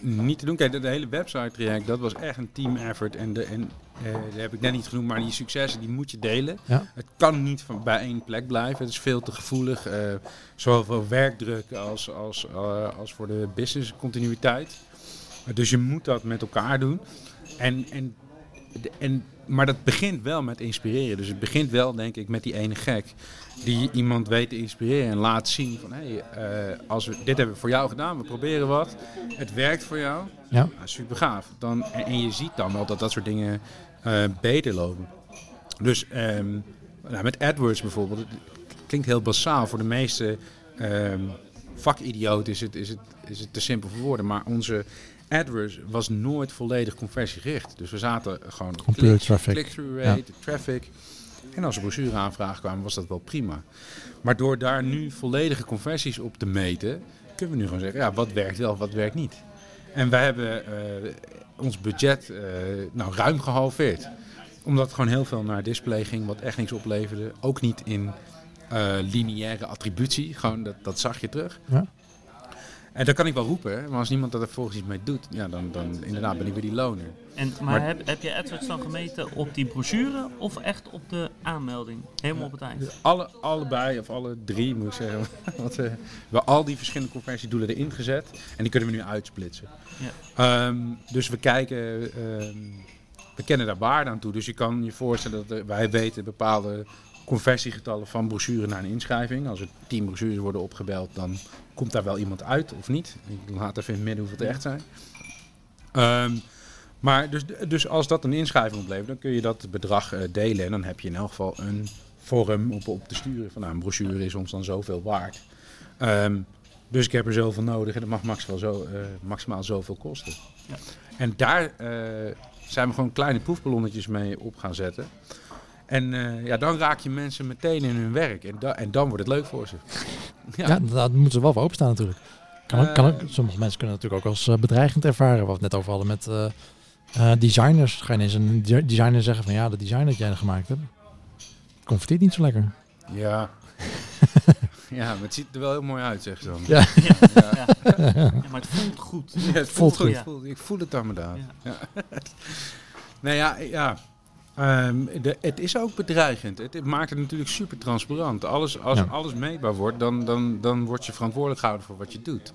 niet te doen. Kijk, de, de hele website traject, dat was echt een team effort. En, de, en dat heb ik net niet genoemd, maar die successen die moet je delen. Ja. Het kan niet van, bij één plek blijven. Het is veel te gevoelig. eh zowel voor werkdruk als, als, eh, als voor de business continuïteit. Uh, dus je moet dat met elkaar doen. En, en, en, maar dat begint wel met inspireren. Dus het begint wel, denk ik, met die ene gek. Die iemand weet te inspireren en laat zien van... hé, hey, als we, dit hebben we voor jou gedaan, we proberen wat. Het werkt voor jou. Ja. Nou, super gaaf. Dan, en, en je ziet dan wel dat dat soort dingen eh, beter lopen. Dus ehm, nou, met AdWords bijvoorbeeld, het klinkt heel basaal. Voor de meeste ehm vakidioten is het, is, het, is het te simpel voor woorden. Maar onze AdWords was nooit volledig conversiegericht. Dus we zaten gewoon op traffic. click-through rate, traffic. En als er brochureaanvragen kwamen, was dat wel prima. Maar door daar nu volledige conversies op te meten, kunnen we nu gewoon zeggen, ja, wat werkt wel, wat werkt niet. En wij hebben eh, ons budget eh, nou, ruim gehalveerd. Omdat gewoon heel veel naar display ging, wat echt niks opleverde. Ook niet in eh, lineaire attributie, gewoon dat, dat zag je terug. Ja. En dat kan ik wel roepen, maar als niemand er vervolgens iets mee doet, ja, dan, dan inderdaad ben ik weer die loner. En, maar Maar- heb, heb je AdWords dan gemeten op die brochure of echt op de aanmelding? Helemaal op het eind. Alle, allebei, of alle drie moet ik zeggen. Want eh, we hebben al die verschillende conversiedoelen erin gezet. En die kunnen we nu uitsplitsen. Ehm, dus we kijken, ehm, we kennen daar waarde aan toe. Dus je kan je voorstellen dat er- wij weten bepaalde conversiegetallen van brochure naar een inschrijving. Als er tien brochures worden opgebeld, dan komt daar wel iemand uit of niet. Ik laat even in het midden hoeveel het echt zijn. Ehm, maar dus, dus als dat een inschrijving oplevert, dan kun je dat bedrag eh, delen. En dan heb je in elk geval een vorm op, op te sturen. Van nou, een brochure is ons dan zoveel waard. Ehm, dus ik heb er zoveel nodig en dat mag maximaal, zo, eh, maximaal zoveel kosten. Ja. En daar eh, zijn we gewoon kleine proefballonnetjes mee op gaan zetten. En eh, ja, dan raak je mensen meteen in hun werk. En, da- en dan wordt het leuk voor ze. Ja, daar moeten ze wel voor openstaan natuurlijk. Kan ook, kan ook, Eh. sommige mensen kunnen het natuurlijk ook als eh, bedreigend ervaren. Wat we het net over hadden met eh, eh, designers. Ga je eens een de- designer zeggen van ja, dat design dat jij gemaakt hebt, converteert niet zo lekker. Ja. ja, maar het ziet er wel heel mooi uit, zeg ze dan. Ja. Ja, Ja. ja. Ja, maar het voelt goed. Ja, het Voelt voelt goed. Ja. Ik voel het aan mijn daad. Ja. Ja. nee, ja, ja. Ehm, de, het is ook bedreigend. Het, het maakt het natuurlijk super transparant. Alles, als Ja. alles meetbaar wordt, dan, dan, dan word je verantwoordelijk gehouden voor wat je doet.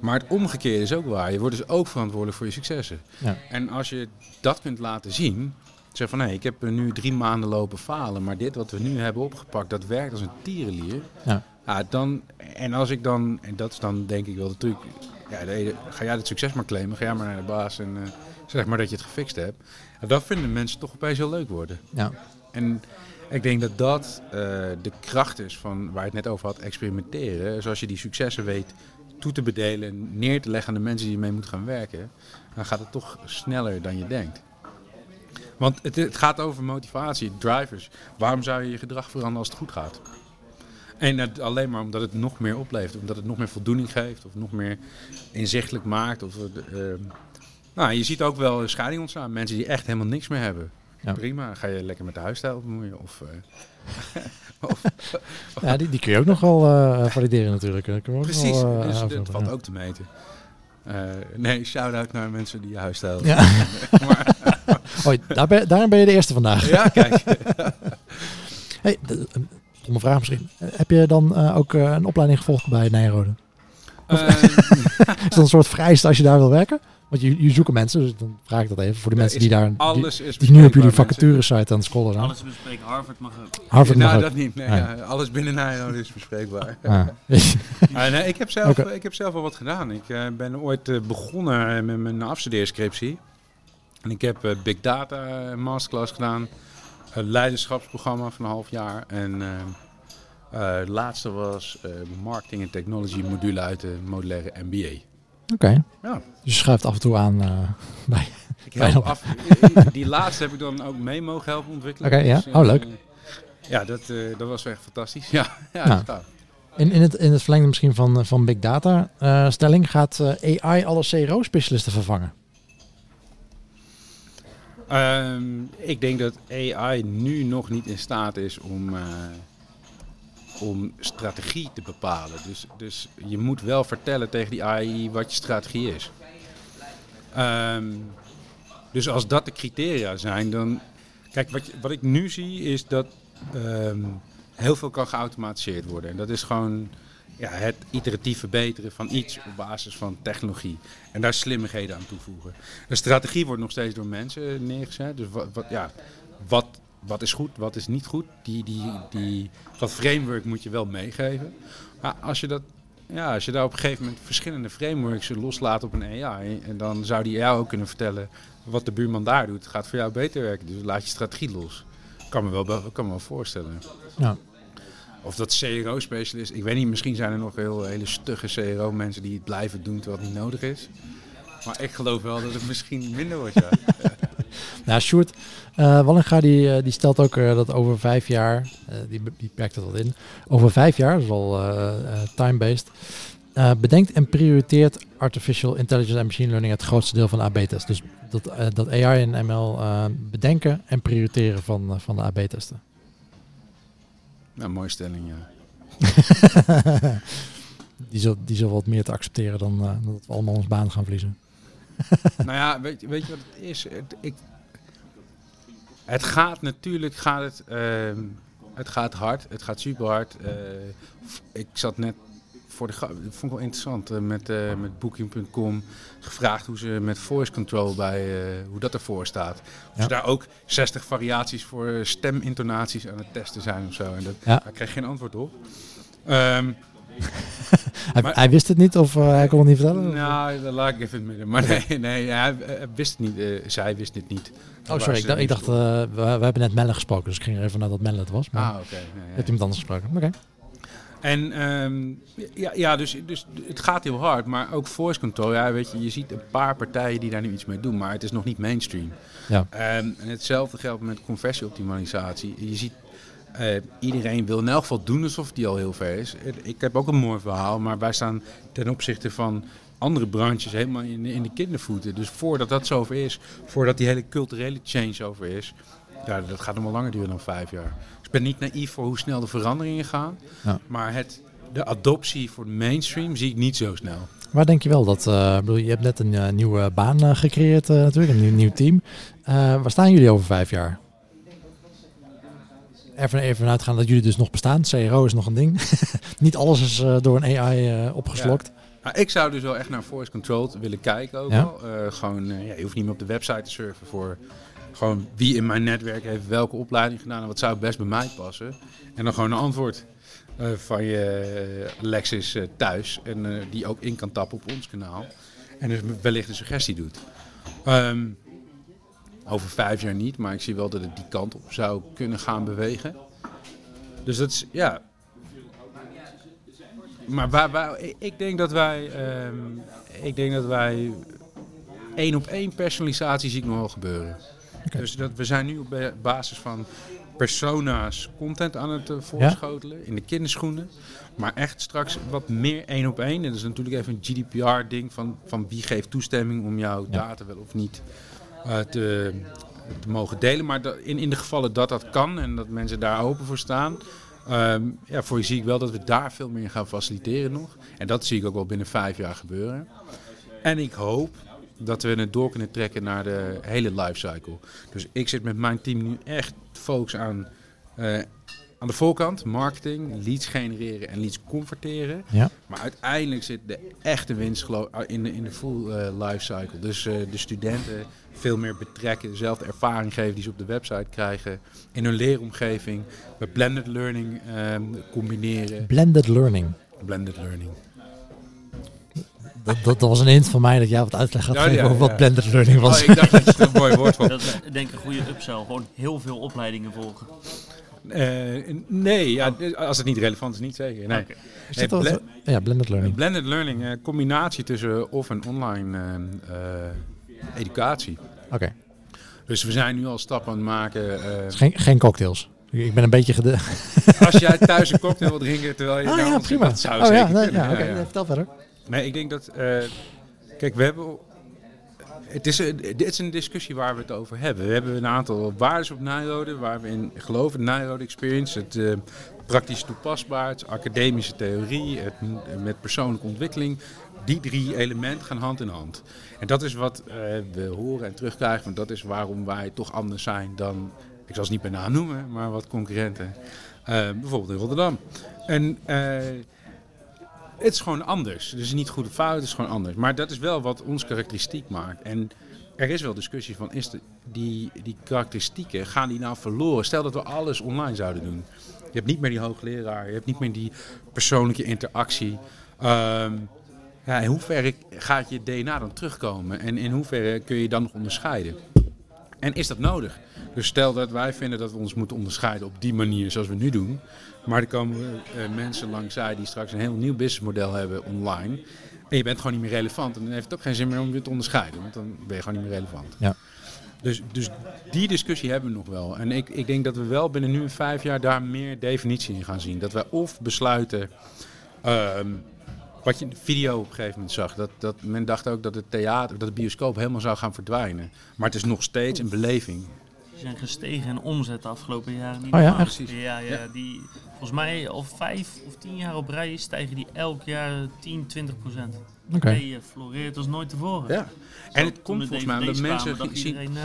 Maar het omgekeerde is ook waar. Je wordt dus ook verantwoordelijk voor je successen. Ja. En als je dat kunt laten zien, zeg van hé, ik heb nu drie maanden lopen falen, maar dit wat we nu hebben opgepakt, dat werkt als een tierenlier. Ja. Ja, dan, en als ik dan, en dat is dan denk ik wel de truc, ja, de ga jij het succes maar claimen, ga jij maar naar de baas en eh, zeg maar dat je het gefixt hebt. Dat vinden mensen toch opeens heel leuk worden. Ja. En ik denk dat dat eh, de kracht is van waar je het net over had, experimenteren. Zoals je die successen weet toe te bedelen en neer te leggen aan de mensen die je mee moet gaan werken, dan gaat het toch sneller dan je denkt. Want het, het gaat over motivatie, drivers. Waarom zou je je gedrag veranderen als het goed gaat? En het, alleen maar omdat het nog meer oplevert, omdat het nog meer voldoening geeft, of nog meer inzichtelijk maakt. Of, ehm, nou, je ziet ook wel scheiding ontstaan. Mensen die echt helemaal niks meer hebben. Ja. Prima, ga je lekker met de huisstijl bemoeien. Of, eh, of, Ja, die, die kun je ook nog wel eh, valideren natuurlijk. Ook precies, wel, eh, dus dat valt ja. ook te meten. Nee, shout-out naar mensen die je huisstijl Ja. maar, daar ben, daarin ben je de eerste vandaag. ja, kijk. Hey, de- een vraag misschien. Heb je dan ook een opleiding gevolgd bij Nijrode? Is dat een soort vereiste als je daar wil werken? Want je, je zoeken mensen, dus dan vraag ik dat even voor de mensen die daar... Die, Alles is die nu op jullie bespreekbaar, mensen. vacature-site aan het scrollen zijn. Alles bespreken. Harvard mag ook. Harvard nou, dat niet. Nee, ja, alles binnen Nijrode is bespreekbaar. Ah. Ah, nee, ik, heb zelf, ik heb zelf al wat gedaan. Ik eh, ben ooit eh, begonnen eh, met mijn afstudeerscriptie. En ik heb Big Data Masterclass gedaan. Een leiderschapsprogramma van een half jaar. En eh, eh, het laatste was eh, Marketing en Technology module uit de modulaire MBA. Oké. Ja. Dus je schuift af en toe aan eh, bij. Ik help af. Die laatste heb ik dan ook mee mogen helpen ontwikkelen. Oké, ja. Dus, eh, Oh, leuk. Ja, dat, eh, dat was echt fantastisch. Ja, ja, gaaf. In, in, het, in het verlengde misschien van, eh, van Big Data eh, stelling gaat eh, AI alle CRO-specialisten vervangen. Ehm, ik denk dat AI nu nog niet in staat is om, eh, om strategie te bepalen. Dus, dus je moet wel vertellen tegen die AI wat je strategie is. Ehm, dus als dat de criteria zijn, dan. Kijk, wat, wat ik nu zie is dat ehm, heel veel kan geautomatiseerd worden. En dat is gewoon ja, het iteratief verbeteren van iets op basis van technologie. En daar slimmigheden aan toevoegen. De strategie wordt nog steeds door mensen neergezet. Dus wat, wat, ja, wat, wat is goed, wat is niet goed. Die, die, die, dat framework moet je wel meegeven. Maar als je, dat, ja, als je daar op een gegeven moment verschillende frameworks loslaat op een AI... en dan zou die jou ook kunnen vertellen wat de buurman daar doet. gaat voor jou beter werken, dus laat je strategie los. Kan me wel, kan me wel voorstellen. Ja. Of dat CRO-specialist, ik weet niet, misschien zijn er nog heel, hele stugge CRO-mensen die het blijven doen terwijl het niet nodig is. Maar ik geloof wel dat het misschien minder wordt, ja. Nou, Sjoerd eh, Wallinga die, eh, die stelt ook eh, dat over vijf jaar, die, die perkt dat wat in, over vijf jaar, dat is al time-based, bedenkt en prioriteert artificial intelligence en machine learning het grootste deel van de AB-test. Dus dat, dat AI en ML bedenken en prioriteren van, van de AB-testen. Nou, mooie stelling, ja. die, zal, die zal wat meer te accepteren dan, dan dat we allemaal ons baan gaan verliezen. nou ja, weet, je- weet je wat het is? Het, ik, het gaat natuurlijk, gaat het, ehm, het gaat hard, het gaat super hard. Eh, ik zat net voor de, dat vond ik wel interessant, eh, met, eh, met Booking.com gevraagd hoe ze met voice control bij, hoe dat ervoor staat. Of Ja. ze daar ook 60 variaties voor stemintonaties aan het testen zijn of zo. En dat, Ja. daar kreeg geen antwoord op. Ehm, Hij, Maar- hij wist het niet of eh, hij kon het niet vertellen? nou, dat laat ik even in het midden. Maar nee, nee hij, hij wist het niet. eh, zij wist het niet. oh, sorry. Ik, dacht- ik dacht, eh, we, we hebben net Melle gesproken, dus ik ging er even naar dat Melle het was. Maar Ah, oké. nee, ja. iemand anders gesproken. Oké. En ehm, ja, ja dus, dus het gaat heel hard, maar ook voice control. Ja, weet je, je ziet een paar partijen die daar nu iets mee doen, maar het is nog niet mainstream. Ja. Ehm, en hetzelfde geldt met conversieoptimalisatie. Je ziet, eh, iedereen wil in elk geval doen alsof die al heel ver is. Eh, Ik heb ook een mooi verhaal, maar wij staan ten opzichte van andere branches helemaal in, de- in de kindervoeten. Dus voordat dat zover is, voordat die hele culturele change over is, ja, dat gaat nog wel langer duren dan vijf jaar. Dus ik ben niet naïef voor hoe snel de veranderingen gaan. Ja. Maar het, de adoptie voor de mainstream zie ik niet zo snel. Waar denk je wel dat, eh, bedoel, je hebt net een nieuwe baan gecreëerd natuurlijk, een nieuw, nieuw team. Waar staan jullie over vijf jaar? Even, even uitgaan dat jullie dus nog bestaan. CRO is nog een ding. Niet alles is eh, door een AI eh, opgeslokt. Nou, ik zou dus wel echt naar voice control willen kijken ook Ja? Eh, gewoon, ja, je hoeft niet meer op de website te surfen voor gewoon wie in mijn netwerk heeft welke opleiding gedaan en wat zou best bij mij passen. En dan gewoon een antwoord van je eh, thuis en die ook in kan tappen op ons kanaal. En dus wellicht een suggestie doet. Ehm, over vijf jaar niet, maar ik zie wel dat het die kant op zou kunnen gaan bewegen. Dus dat is, ja, maar waar, waar, ik- denk dat wij, ehm, ik denk dat wij één op één personalisatie zie ik nog wel gebeuren. Dus dat we zijn nu op ba- basis van persona's content aan het eh, voorschotelen in de kinderschoenen. Maar echt straks wat meer één op één. En dat is natuurlijk even een GDPR ding van, van wie geeft toestemming om jouw Ja. data wel of niet te, te mogen delen. Maar in, in de gevallen dat dat kan en dat mensen daar open voor staan. ehm, ja, voor je zie ik wel dat we daar veel meer gaan faciliteren nog. En dat zie ik ook wel binnen vijf jaar gebeuren. En ik hoop dat we het door kunnen trekken naar de hele lifecycle. Dus ik zit met mijn team nu echt focus aan eh, aan de voorkant marketing, leads genereren en leads converteren. Ja. Maar uiteindelijk zit de echte winst in, de, in de full eh, life cycle. Dus eh, de studenten veel meer betrekken, dezelfde ervaring geven die ze op de website krijgen. In hun leeromgeving, met blended learning ehm, combineren. Blended learning. Blended learning. Dat, dat, dat was een hint van mij dat jij wat uitleg gaat Ja, geven ja, over wat blended learning was. Oh, ik dacht dat je het een mooi woord vond. Dat is denk ik een goede upsell. Gewoon heel veel opleidingen volgen. Eh, nee, ja, als het niet relevant is, niet zeker. Nee. Is Nee, ble- ja, blended learning. Blended learning, eh combinatie tussen off- en online eh, educatie. Oké. Dus we zijn nu al stappen aan het maken. geen, geen cocktails. Ik ben een beetje gede... als jij thuis een cocktail wil drinken terwijl je Ah ja, prima. Dat zou oh ja, nee, kunnen. ja, ja. Vertel verder. Nee, ik denk dat. eh, kijk, we hebben. Het is, dit is een discussie waar we het over hebben. We hebben een aantal waarden op Nijrode waar we in geloven. De Nijrode Experience, het eh, praktisch toepasbaar, het academische theorie, het m- met persoonlijke ontwikkeling. Die drie elementen gaan hand in hand. En dat is wat eh, we horen en terugkrijgen. Want dat is waarom wij toch anders zijn dan, ik zal ze niet bij naam noemen, maar wat concurrenten. Eh, bijvoorbeeld in Rotterdam. En eh, het is gewoon anders. Is niet goed of fout, het is gewoon anders. Maar dat is wel wat ons karakteristiek maakt. En er is wel discussie van, is de, die, die karakteristieken, gaan die nou verloren? Stel dat we alles online zouden doen. Je hebt niet meer die hoogleraar, je hebt niet meer die persoonlijke interactie. Ehm, ja, in hoeverre gaat je DNA dan terugkomen? En in hoeverre kun je dan nog onderscheiden? En is dat nodig? Dus stel dat wij vinden dat we ons moeten onderscheiden op die manier zoals we nu doen. Maar er komen eh, mensen langzij die straks een heel nieuw businessmodel hebben online. En je bent gewoon niet meer relevant. En dan heeft het ook geen zin meer om je te onderscheiden. Want dan ben je gewoon niet meer relevant. Ja. Dus, dus die discussie hebben we nog wel. En ik, ik denk dat we wel binnen nu vijf jaar daar meer definitie in gaan zien. Dat wij of besluiten... ehm, wat je in de video op een gegeven moment zag. Dat, dat men dacht ook dat het theater, dat de bioscoop helemaal zou gaan verdwijnen. Maar het is nog steeds een beleving. Die zijn gestegen in omzet de afgelopen jaren. Niet Oh ja, echt? Ja, ja, die volgens mij al vijf of tien jaar op rij stijgen die elk jaar 10, 20 procent. Oké. Nee, eh, floreert als nooit tevoren. Ja. En het komt volgens mij omdat mensen zien, iedereen, eh,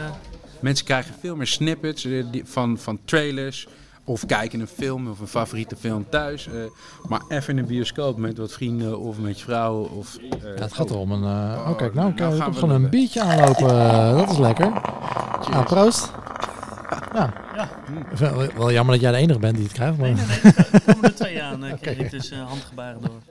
Mensen krijgen veel meer snippets eh, van, van trailers. Of kijken een film of een favoriete film thuis. eh, maar even in een bioscoop met wat vrienden of met je vrouw. Of, eh, Ja, het gaat erom een... eh Oh, oh, kijk, nou, nou kijk, gaan komt we gewoon een biertje aanlopen. dat is lekker. Nou, proost. Ja. Ja. Wel, wel jammer dat jij de enige bent die het krijgt, maar Nee, nee, nee. Er komen er twee aan. kreeg ik dus eh, handgebaren door.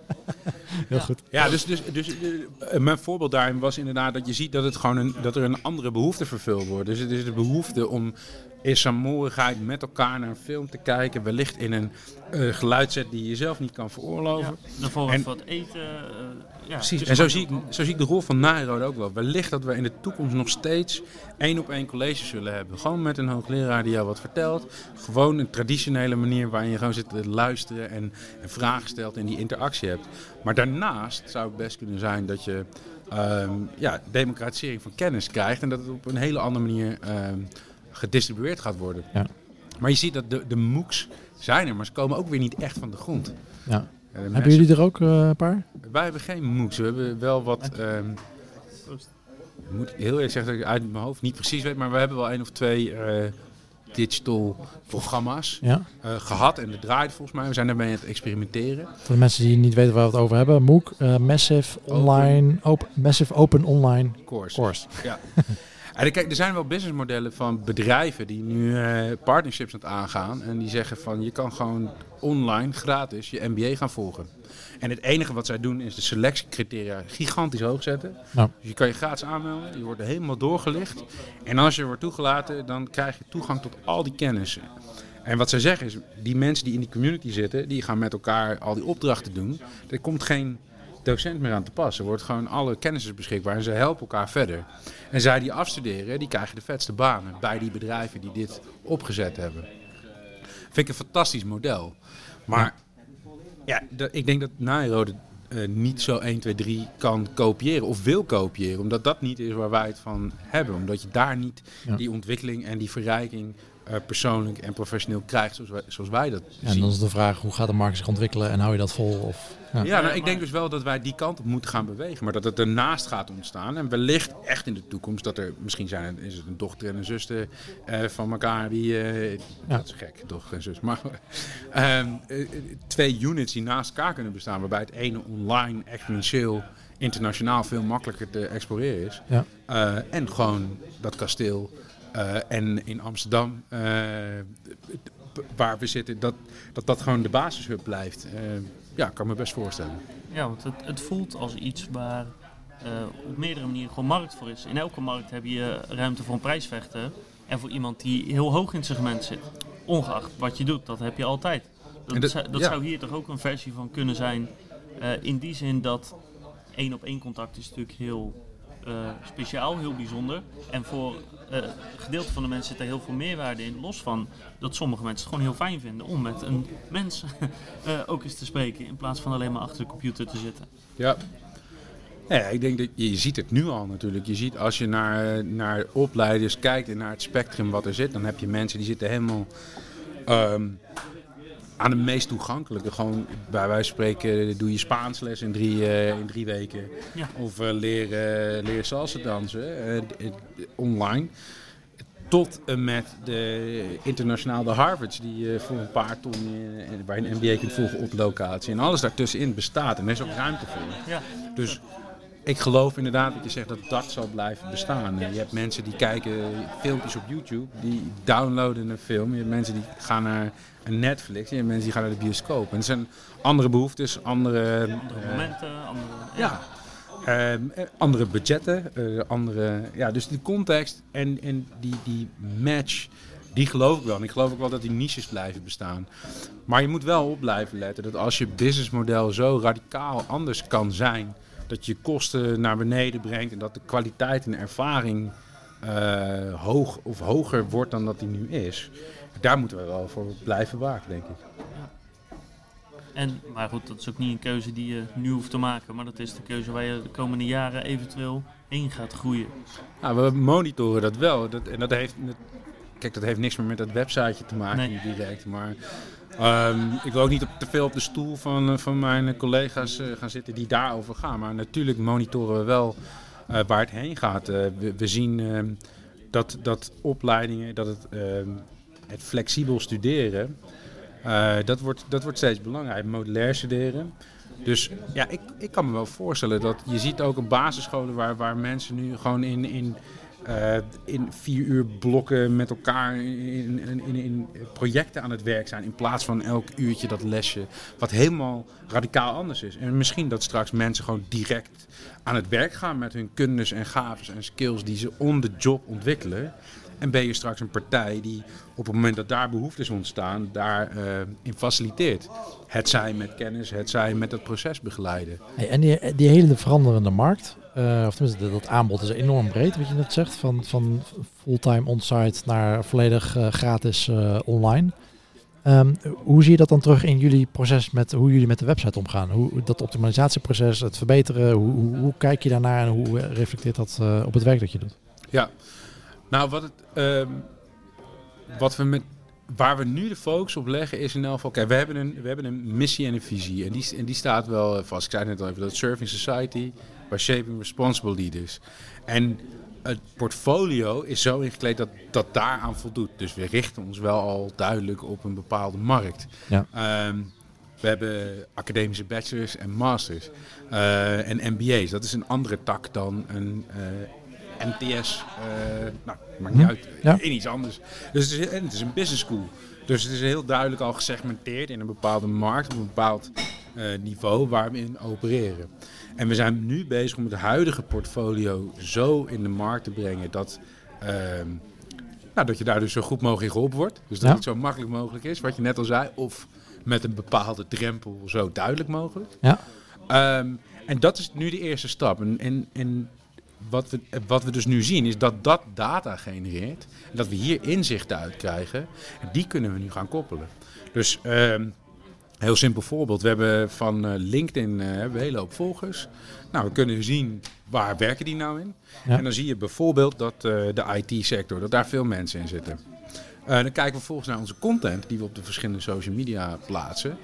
heel Ja. goed. Ja, dus, dus, dus eh, mijn voorbeeld daarin was inderdaad dat je ziet dat, het gewoon een, dat er een andere behoefte vervuld wordt. Dus het is de behoefte om in saamhorigheid met elkaar naar een film te kijken. Wellicht in een eh geluidset die je zelf niet kan veroorloven. Ja, daarvoor En- wat eten. eh, ja, Precies, en zo zie, ik, zo zie ik de rol van Nairobi ook wel. Wellicht dat we in de toekomst nog steeds één op één colleges zullen hebben. Gewoon met een hoogleraar die jou wat vertelt. Gewoon een traditionele manier waarin je gewoon zit te luisteren en, en vragen stelt en die interactie hebt. Maar daarnaast zou het best kunnen zijn dat je ehm, ja, democratisering van kennis krijgt. En dat het op een hele andere manier ehm, gedistribueerd gaat worden. Ja. Maar je ziet dat de, de MOOCs zijn er, maar ze komen ook weer niet echt van de grond. Ja. Hebben jullie er ook eh, een paar? wij hebben geen MOOCs. We hebben wel wat. ehm, ik moet heel eerlijk zeggen dat ik uit mijn hoofd niet precies weet, maar we hebben wel één of twee eh, digital programma's Ja. eh, gehad en dat draait volgens mij. We zijn daarmee aan het experimenteren. Voor de mensen die niet weten waar we het over hebben. MOOC, Massive Online, open, Massive Open Online Course. Course. En kijk, er zijn wel businessmodellen van bedrijven die nu eh, partnerships aan het aangaan. En die zeggen van je kan gewoon online gratis je MBA gaan volgen. En het enige wat zij doen is de selectiecriteria gigantisch hoog zetten. Nou. Dus je kan je gratis aanmelden, je wordt er helemaal doorgelicht. En als je wordt toegelaten, dan krijg je toegang tot al die kennis. En wat zij zeggen is, die mensen die in die community zitten, die gaan met elkaar al die opdrachten doen. Er komt geen docent meer aan te pas. Er wordt gewoon alle kennis is beschikbaar en ze helpen elkaar verder. En zij die afstuderen, die krijgen de vetste banen bij die bedrijven die dit opgezet hebben. Vind ik een fantastisch model. Maar ja, ik denk dat Nairo eh, niet zo 1, 2, 3 kan kopiëren of wil kopiëren. Omdat dat niet is waar wij het van hebben. Omdat je daar niet Ja. die ontwikkeling en die verrijking persoonlijk en professioneel krijgt zoals wij, zoals wij dat En zien. dan is de vraag, hoe gaat de markt zich ontwikkelen en hou je dat vol? Of, ja. Ja, nou, ik denk dus wel dat wij die kant op moeten gaan bewegen. Maar dat het ernaast gaat ontstaan. En wellicht echt in de toekomst dat er... Misschien zijn is het een dochter en een zuster eh, van elkaar die... eh, Ja. Dat is gek, dochter en zus. Maar ehm, eh, eh, twee units die naast elkaar kunnen bestaan. Waarbij het ene online exponentieel internationaal veel makkelijker te exploreren is. Ja. Eh, en gewoon dat kasteel. Eh, en in Amsterdam, eh, waar we zitten, dat, dat dat gewoon de basishub blijft. Eh, ja, kan me best voorstellen. Ja, want het, het voelt als iets waar op meerdere manieren gewoon markt voor is. In elke markt heb je ruimte voor een prijsvechter en voor iemand die heel hoog in het segment zit. Ongeacht wat je doet, dat heb je altijd. Dat, zou, dat ja. zou hier toch ook een versie van kunnen zijn. in die zin dat één op één contact is natuurlijk heel speciaal, heel bijzonder. En voor eh, een gedeelte van de mensen zit er heel veel meerwaarde in. Los van dat sommige mensen het gewoon heel fijn vinden om met een mens eh, ook eens te spreken. In plaats van alleen maar achter de computer te zitten. Ja. Ja, ik denk dat je, je ziet het nu al natuurlijk. Je ziet als je naar, naar opleiders kijkt en naar het spectrum wat er zit, dan heb je mensen die zitten helemaal ehm, aan de meest toegankelijke. Gewoon bij wijze van spreken doe je Spaansles in drie, eh, in drie weken. Ja. Of eh, leren, leren salsa dansen eh, online. Tot en met de internationaal de Harvards, die je voor een paar ton eh, waar je een MBA kunt volgen op locatie. En alles daartussenin bestaat en er is ook ruimte voor. Ja, Dus ik geloof inderdaad dat je zegt dat dat zal blijven bestaan. Je hebt mensen die kijken filmpjes op YouTube, die downloaden een film. Je hebt mensen die gaan naar Netflix, je hebt mensen die gaan naar de bioscoop. En er zijn andere behoeftes, andere, andere eh, momenten, andere... ja. Ehm, eh, andere budgetten, eh, andere, ja, dus die context en, en die, die match, die geloof ik wel. En ik geloof ook wel dat die niches blijven bestaan. Maar je moet wel op blijven letten dat als je businessmodel zo radicaal anders kan zijn, dat je kosten naar beneden brengt en dat de kwaliteit en ervaring eh, hoog of hoger wordt dan dat die nu is. Daar moeten we wel voor blijven waken, denk ik. En, maar goed, dat is ook niet een keuze die je nu hoeft te maken. Maar dat is de keuze waar je de komende jaren eventueel heen gaat groeien. Ja, we monitoren dat wel. Dat, en dat heeft, kijk, dat heeft niks meer met dat websiteje te maken Nee. direct. Maar ehm, ik wil ook niet te veel op de stoel van, eh, van mijn collega's eh, gaan zitten die daarover gaan. Maar natuurlijk monitoren we wel eh, waar het heen gaat. Eh, we, zien ehm, dat, dat opleidingen, dat het, ehm, het flexibel studeren, eh, dat, wordt, dat wordt steeds belangrijker. Modulair studeren. Dus ja, ik, ik kan me wel voorstellen dat je ziet ook op basisscholen waar, waar mensen nu gewoon in, in, eh, in vier uur blokken met elkaar in, in, in, projecten aan het werk zijn. In plaats van elk uurtje dat lesje. Wat helemaal radicaal anders is. En misschien dat straks mensen gewoon direct aan het werk gaan met hun kundes en gaves en skills die ze on the job ontwikkelen. En ben je straks een partij die op het moment dat daar behoeftes ontstaan, daarin in faciliteert. Het zij met kennis, het zij met het proces begeleiden. Hey, en die, die hele veranderende markt, eh, of tenminste dat aanbod is enorm breed, wat je net zegt, van, van fulltime on-site naar volledig eh, gratis eh, online. Ehm, hoe zie je dat dan terug in jullie proces met hoe jullie met de website omgaan? Hoe dat optimalisatieproces, het verbeteren, hoe, hoe, hoe kijk je daarnaar en hoe eh, reflecteert dat eh, op het werk dat je doet? Ja, nou wat, het, ehm, wat we met, waar we nu de focus op leggen is in elk geval, kijk, we hebben een, we hebben een missie en een visie. En die, en die staat wel vast. Ik zei het net al even, dat Serving Society by Shaping Responsible Leaders. En het portfolio is zo ingekleed dat dat daaraan voldoet. Dus we richten ons wel al duidelijk op een bepaalde markt. Ja. Ehm, we hebben academische bachelors en masters eh, en MBA's. Dat is een andere tak dan een eh, MTS. eh, nou, maakt niet uit. ja. In iets anders. Dus het is, en het is een business school. Dus het is heel duidelijk al gesegmenteerd in een bepaalde markt, op een bepaald eh, niveau waar we in opereren. En we zijn nu bezig om het huidige portfolio zo in de markt te brengen dat, ehm, nou, dat je daar dus zo goed mogelijk in geholpen wordt. Dus dat Ja. het zo makkelijk mogelijk is, wat je net al zei. Of met een bepaalde drempel zo duidelijk mogelijk. Ja. Ehm, en dat is nu de eerste stap. En, en, en wat, we, wat we dus nu zien is dat dat data genereert. En dat we hier inzichten uit krijgen. En die kunnen we nu gaan koppelen. Dus ehm heel simpel voorbeeld. We hebben van eh, LinkedIn eh, hebben we een hele hoop volgers. Nou, we kunnen zien waar werken die nou in. Ja. En dan zie je bijvoorbeeld dat eh, de IT-sector, dat daar veel mensen in zitten. Dan kijken we volgens naar onze content die we op de verschillende social media plaatsen.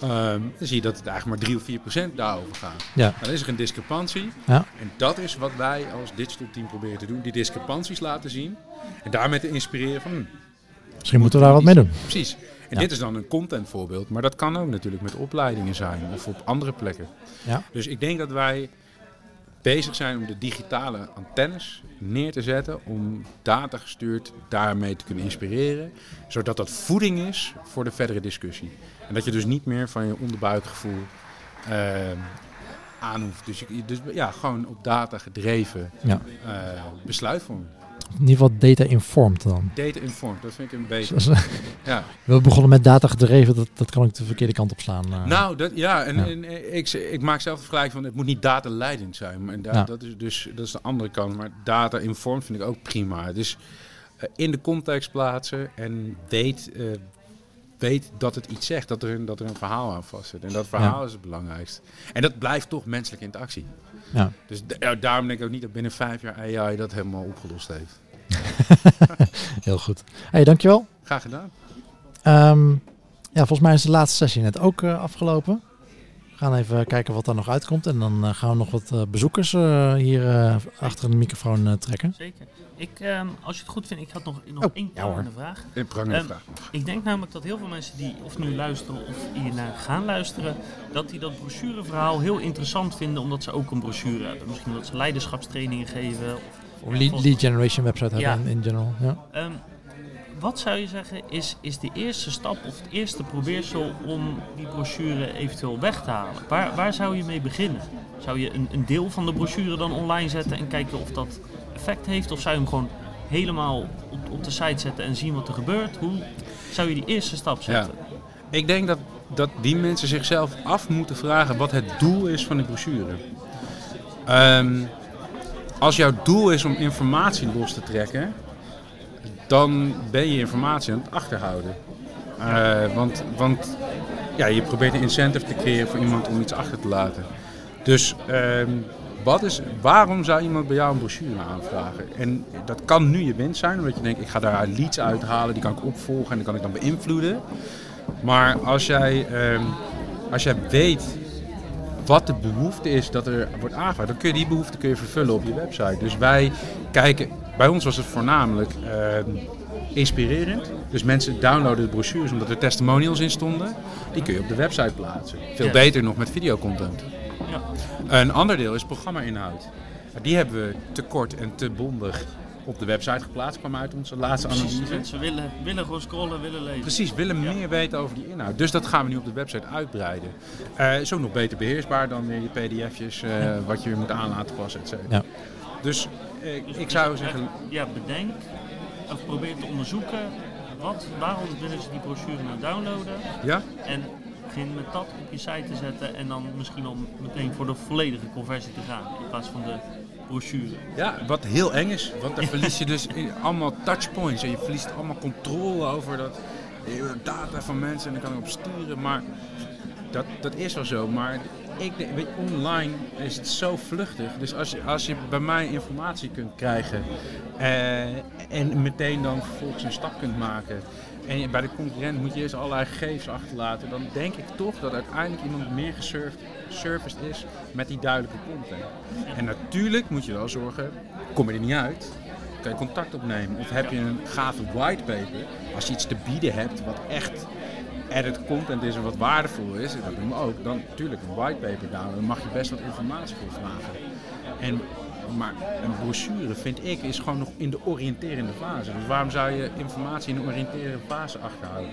Ehm, dan zie je dat het eigenlijk maar 3 of 4 procent daarover gaat. Ja. Dan is er een discrepantie. Ja. En dat is wat wij als digital team proberen te doen. Die discrepanties laten zien. En daarmee te inspireren van... hm, Misschien moeten we daar wat mee doen. Precies. En Ja. dit is dan een content voorbeeld. Maar dat kan ook natuurlijk met opleidingen zijn. Of op andere plekken. Ja. Dus ik denk dat wij bezig zijn om de digitale antennes neer te zetten. Om data gestuurd daarmee te kunnen inspireren. Zodat dat voeding is voor de verdere discussie. En dat je dus niet meer van je onderbuikgevoel ehm aan hoeft. Dus, je, dus ja, gewoon op data gedreven Ja. eh besluitvorming. In ieder geval data informed dan. Data informed, dat vind ik een beetje. Zoals- Ja. We begonnen met data gedreven, dat, dat kan ook de verkeerde kant op slaan. eh. Nou, dat, ja, en, Ja. en ik, ik maak zelf de vergelijking van het moet niet dataleidend zijn. Maar da- Ja. dat is dus dat is de andere kant. Maar data informed vind ik ook prima. Dus eh, in de context plaatsen en weet, eh, weet dat het iets zegt, dat er, een- dat er een verhaal aan vast zit. En dat verhaal is het belangrijkste. En dat blijft toch menselijke interactie. Ja. Dus daarom denk ik ook niet dat binnen vijf jaar AI dat helemaal opgelost heeft. Heel goed. Hey, dankjewel. Graag gedaan. Ehm, ja, volgens mij is de laatste sessie net ook eh, afgelopen. We gaan even kijken wat daar nog uitkomt. En dan eh, gaan we nog wat eh, bezoekers eh, hier achter de microfoon trekken. Zeker. Ik, ehm, als je het goed vindt, ik had nog, nog Oh, één ja prangende vraag. Een prangende Ehm, vraag. Ik denk namelijk dat heel veel mensen die of nu luisteren of hiernaar gaan luisteren, dat die dat brochureverhaal heel interessant vinden omdat ze ook een brochure hebben. Misschien dat ze leiderschapstrainingen geven. Of, lead, generation website hebben Ja. in, in general. Ja. Ehm, wat zou je zeggen is, is de eerste stap of het eerste probeersel om die brochure eventueel weg te halen? Waar, waar zou je mee beginnen? Zou je een, een deel van de brochure dan online zetten en kijken of dat effect heeft? Of zou je hem gewoon helemaal op, op de site zetten en zien wat er gebeurt? Hoe zou je die eerste stap zetten? Ik denk dat, dat die mensen zichzelf af moeten vragen wat het doel is van de brochure. Ehm, als jouw doel is om informatie los te trekken, dan ben je informatie aan het achterhouden. Eh, want want ja, je probeert een incentive te creëren voor iemand om iets achter te laten. Dus ehm, wat is, waarom zou iemand bij jou een brochure aanvragen? En dat kan nu je winst zijn, omdat je denkt, ik ga daar leads uithalen, die kan ik opvolgen en die kan ik dan beïnvloeden. Maar als jij, ehm, als jij weet wat de behoefte is dat er wordt aangevraagd, dan kun je die behoefte kun je vervullen op je website. Dus wij kijken, bij ons was het voornamelijk ehm, inspirerend. Dus mensen downloaden de brochures omdat er testimonials in stonden. Die kun je op de website plaatsen. Veel Ja. beter nog met videocontent. Ja. Een ander deel is programma-inhoud. Die hebben we te kort en te bondig op de website geplaatst, kwam uit onze laatste Precies, analyse. mensen willen, willen gewoon scrollen, willen lezen. Precies, willen Ja. meer weten over die inhoud. Dus dat gaan we nu op de website uitbreiden. Eh is ook nog beter beheersbaar dan weer je pdf'jes, eh, wat je weer moet aan laten passen, et cetera. Ja. Dus eh, Dus- ik zou zeggen, Ja, bedenk of probeer te onderzoeken wat, waarom willen ze die brochure nou downloaden. ja, En begin met dat op je site te zetten en dan misschien om meteen voor de volledige conversie te gaan in plaats van de brochure. ja, wat heel eng is, want dan verlies je dus allemaal touchpoints en je verliest allemaal controle over dat eh, data van mensen en dan kan ik op sturen. Maar dat, dat is wel zo, maar ik weet, online is het zo vluchtig. Dus als je, als je bij mij informatie kunt krijgen eh, en meteen dan vervolgens een stap kunt maken. En bij de concurrent moet je eerst allerlei gegevens achterlaten. Dan denk ik toch dat uiteindelijk iemand meer gesurfd, serviced is met die duidelijke content. En natuurlijk moet je wel zorgen, kom je er niet uit, kan je contact opnemen. Of heb je een gave whitepaper, als je iets te bieden hebt wat echt edit content is en wat waardevol is, dat doen we ook, dan natuurlijk een whitepaper downloaden, dan mag je best wat informatie voor vragen. En, maar een brochure, vind ik, is gewoon nog in de oriënterende fase. Dus waarom zou je informatie in de oriënterende fase achterhouden?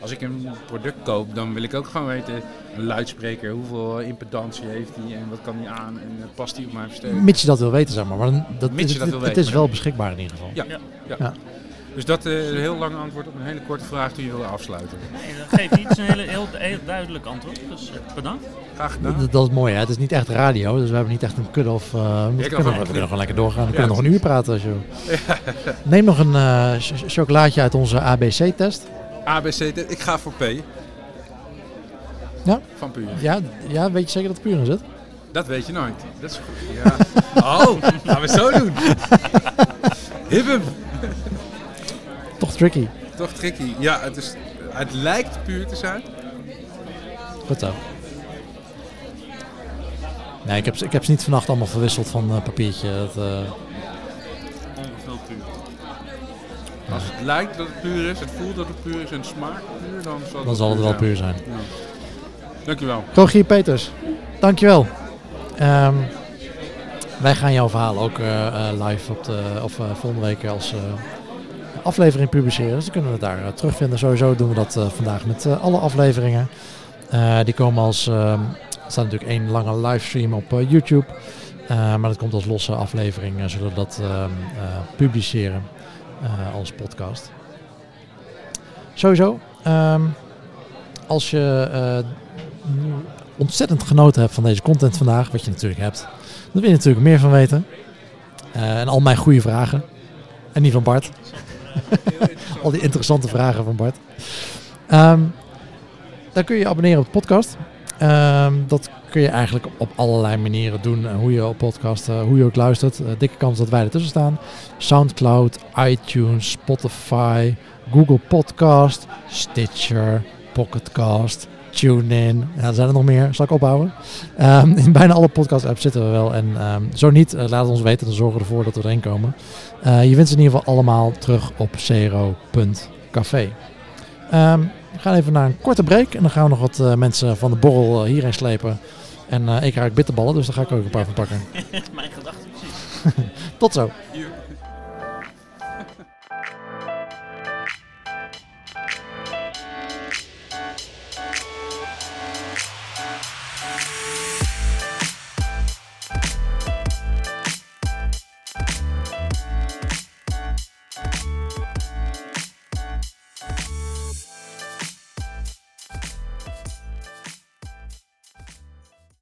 Als ik een product koop, dan wil ik ook gewoon weten, een luidspreker, hoeveel impedantie heeft die en wat kan die aan en eh, past die op mijn versterker? Mits je dat wil weten, zeg maar. maar dan- dat, Mits je het, dat wil het, het weten. is wel beschikbaar in ieder geval. Ja, Ja. ja. Ja. Dus dat is een heel lang antwoord op een hele korte vraag die je wilde afsluiten. Nee, dat geeft niet een hele, heel, heel duidelijk antwoord, dus eh, bedankt. Graag gedaan. Dat, dat is mooi, hè? Het is niet echt radio, dus we hebben niet echt een cut-off. eh, we, kan kunnen, we kunnen gewoon lekker doorgaan. We Ja, kunnen nog een uur praten als je. Neem nog een eh, ch- chocolaatje uit onze ABC-test. ABC, ik ga voor P. Ja? Van puur. Ja, ja, weet je zeker dat het puur in zit? Dat weet je nooit. Dat is goed. Ja. Oh, gaan we zo doen. Hip hem. Toch tricky. toch tricky. Ja, het, is, het lijkt puur te zijn. Goed zo. Nee, ik heb, ze- ik heb ze niet vannacht allemaal verwisseld van eh, papiertje. Dat, eh, Ongevuld puur. Als het lijkt dat het puur is, het voelt dat het puur is en het smaakt puur, dan zal het, dan zal het wel puur zijn. Ja. Dankjewel. Rogier Peters, dankjewel. Ehm wij gaan jouw verhaal ook eh, live op de, of volgende week als eh, aflevering publiceren. Dus dan kunnen we daar eh, terugvinden. Sowieso doen we dat eh, vandaag met eh, alle afleveringen. Die komen als, er staat natuurlijk één lange livestream op YouTube. Maar dat komt als losse aflevering, zullen we dat publiceren als podcast. Sowieso, ehm, als je ontzettend genoten hebt van deze content vandaag, wat je natuurlijk hebt, dan wil je natuurlijk meer van weten. En al mijn goede vragen. En die van Bart. al die interessante vragen van Bart. Ehm, dan kun je je abonneren op de podcast. Ehm, dat kun je eigenlijk op allerlei manieren doen. eh, hoe je op podcast, eh, hoe je ook luistert. Eh, dikke kans dat wij ertussen staan. Soundcloud, iTunes, Spotify, Google Podcast, Stitcher, Pocketcast, TuneIn. Ja, er zijn er nog meer. Zal ik ophouden? Ehm, in bijna alle podcast-apps zitten we wel. En ehm, zo niet, eh, laat het ons weten. Dan zorgen we ervoor dat we erin komen. Eh, je vindt ze in ieder geval allemaal terug op zero.café. Ehm, we gaan even naar een korte break. En dan gaan we nog wat eh, mensen van de borrel hierheen slepen. En ik raak bitterballen, dus daar ga ik ook een paar van pakken. Mijn gedachte precies. Tot zo.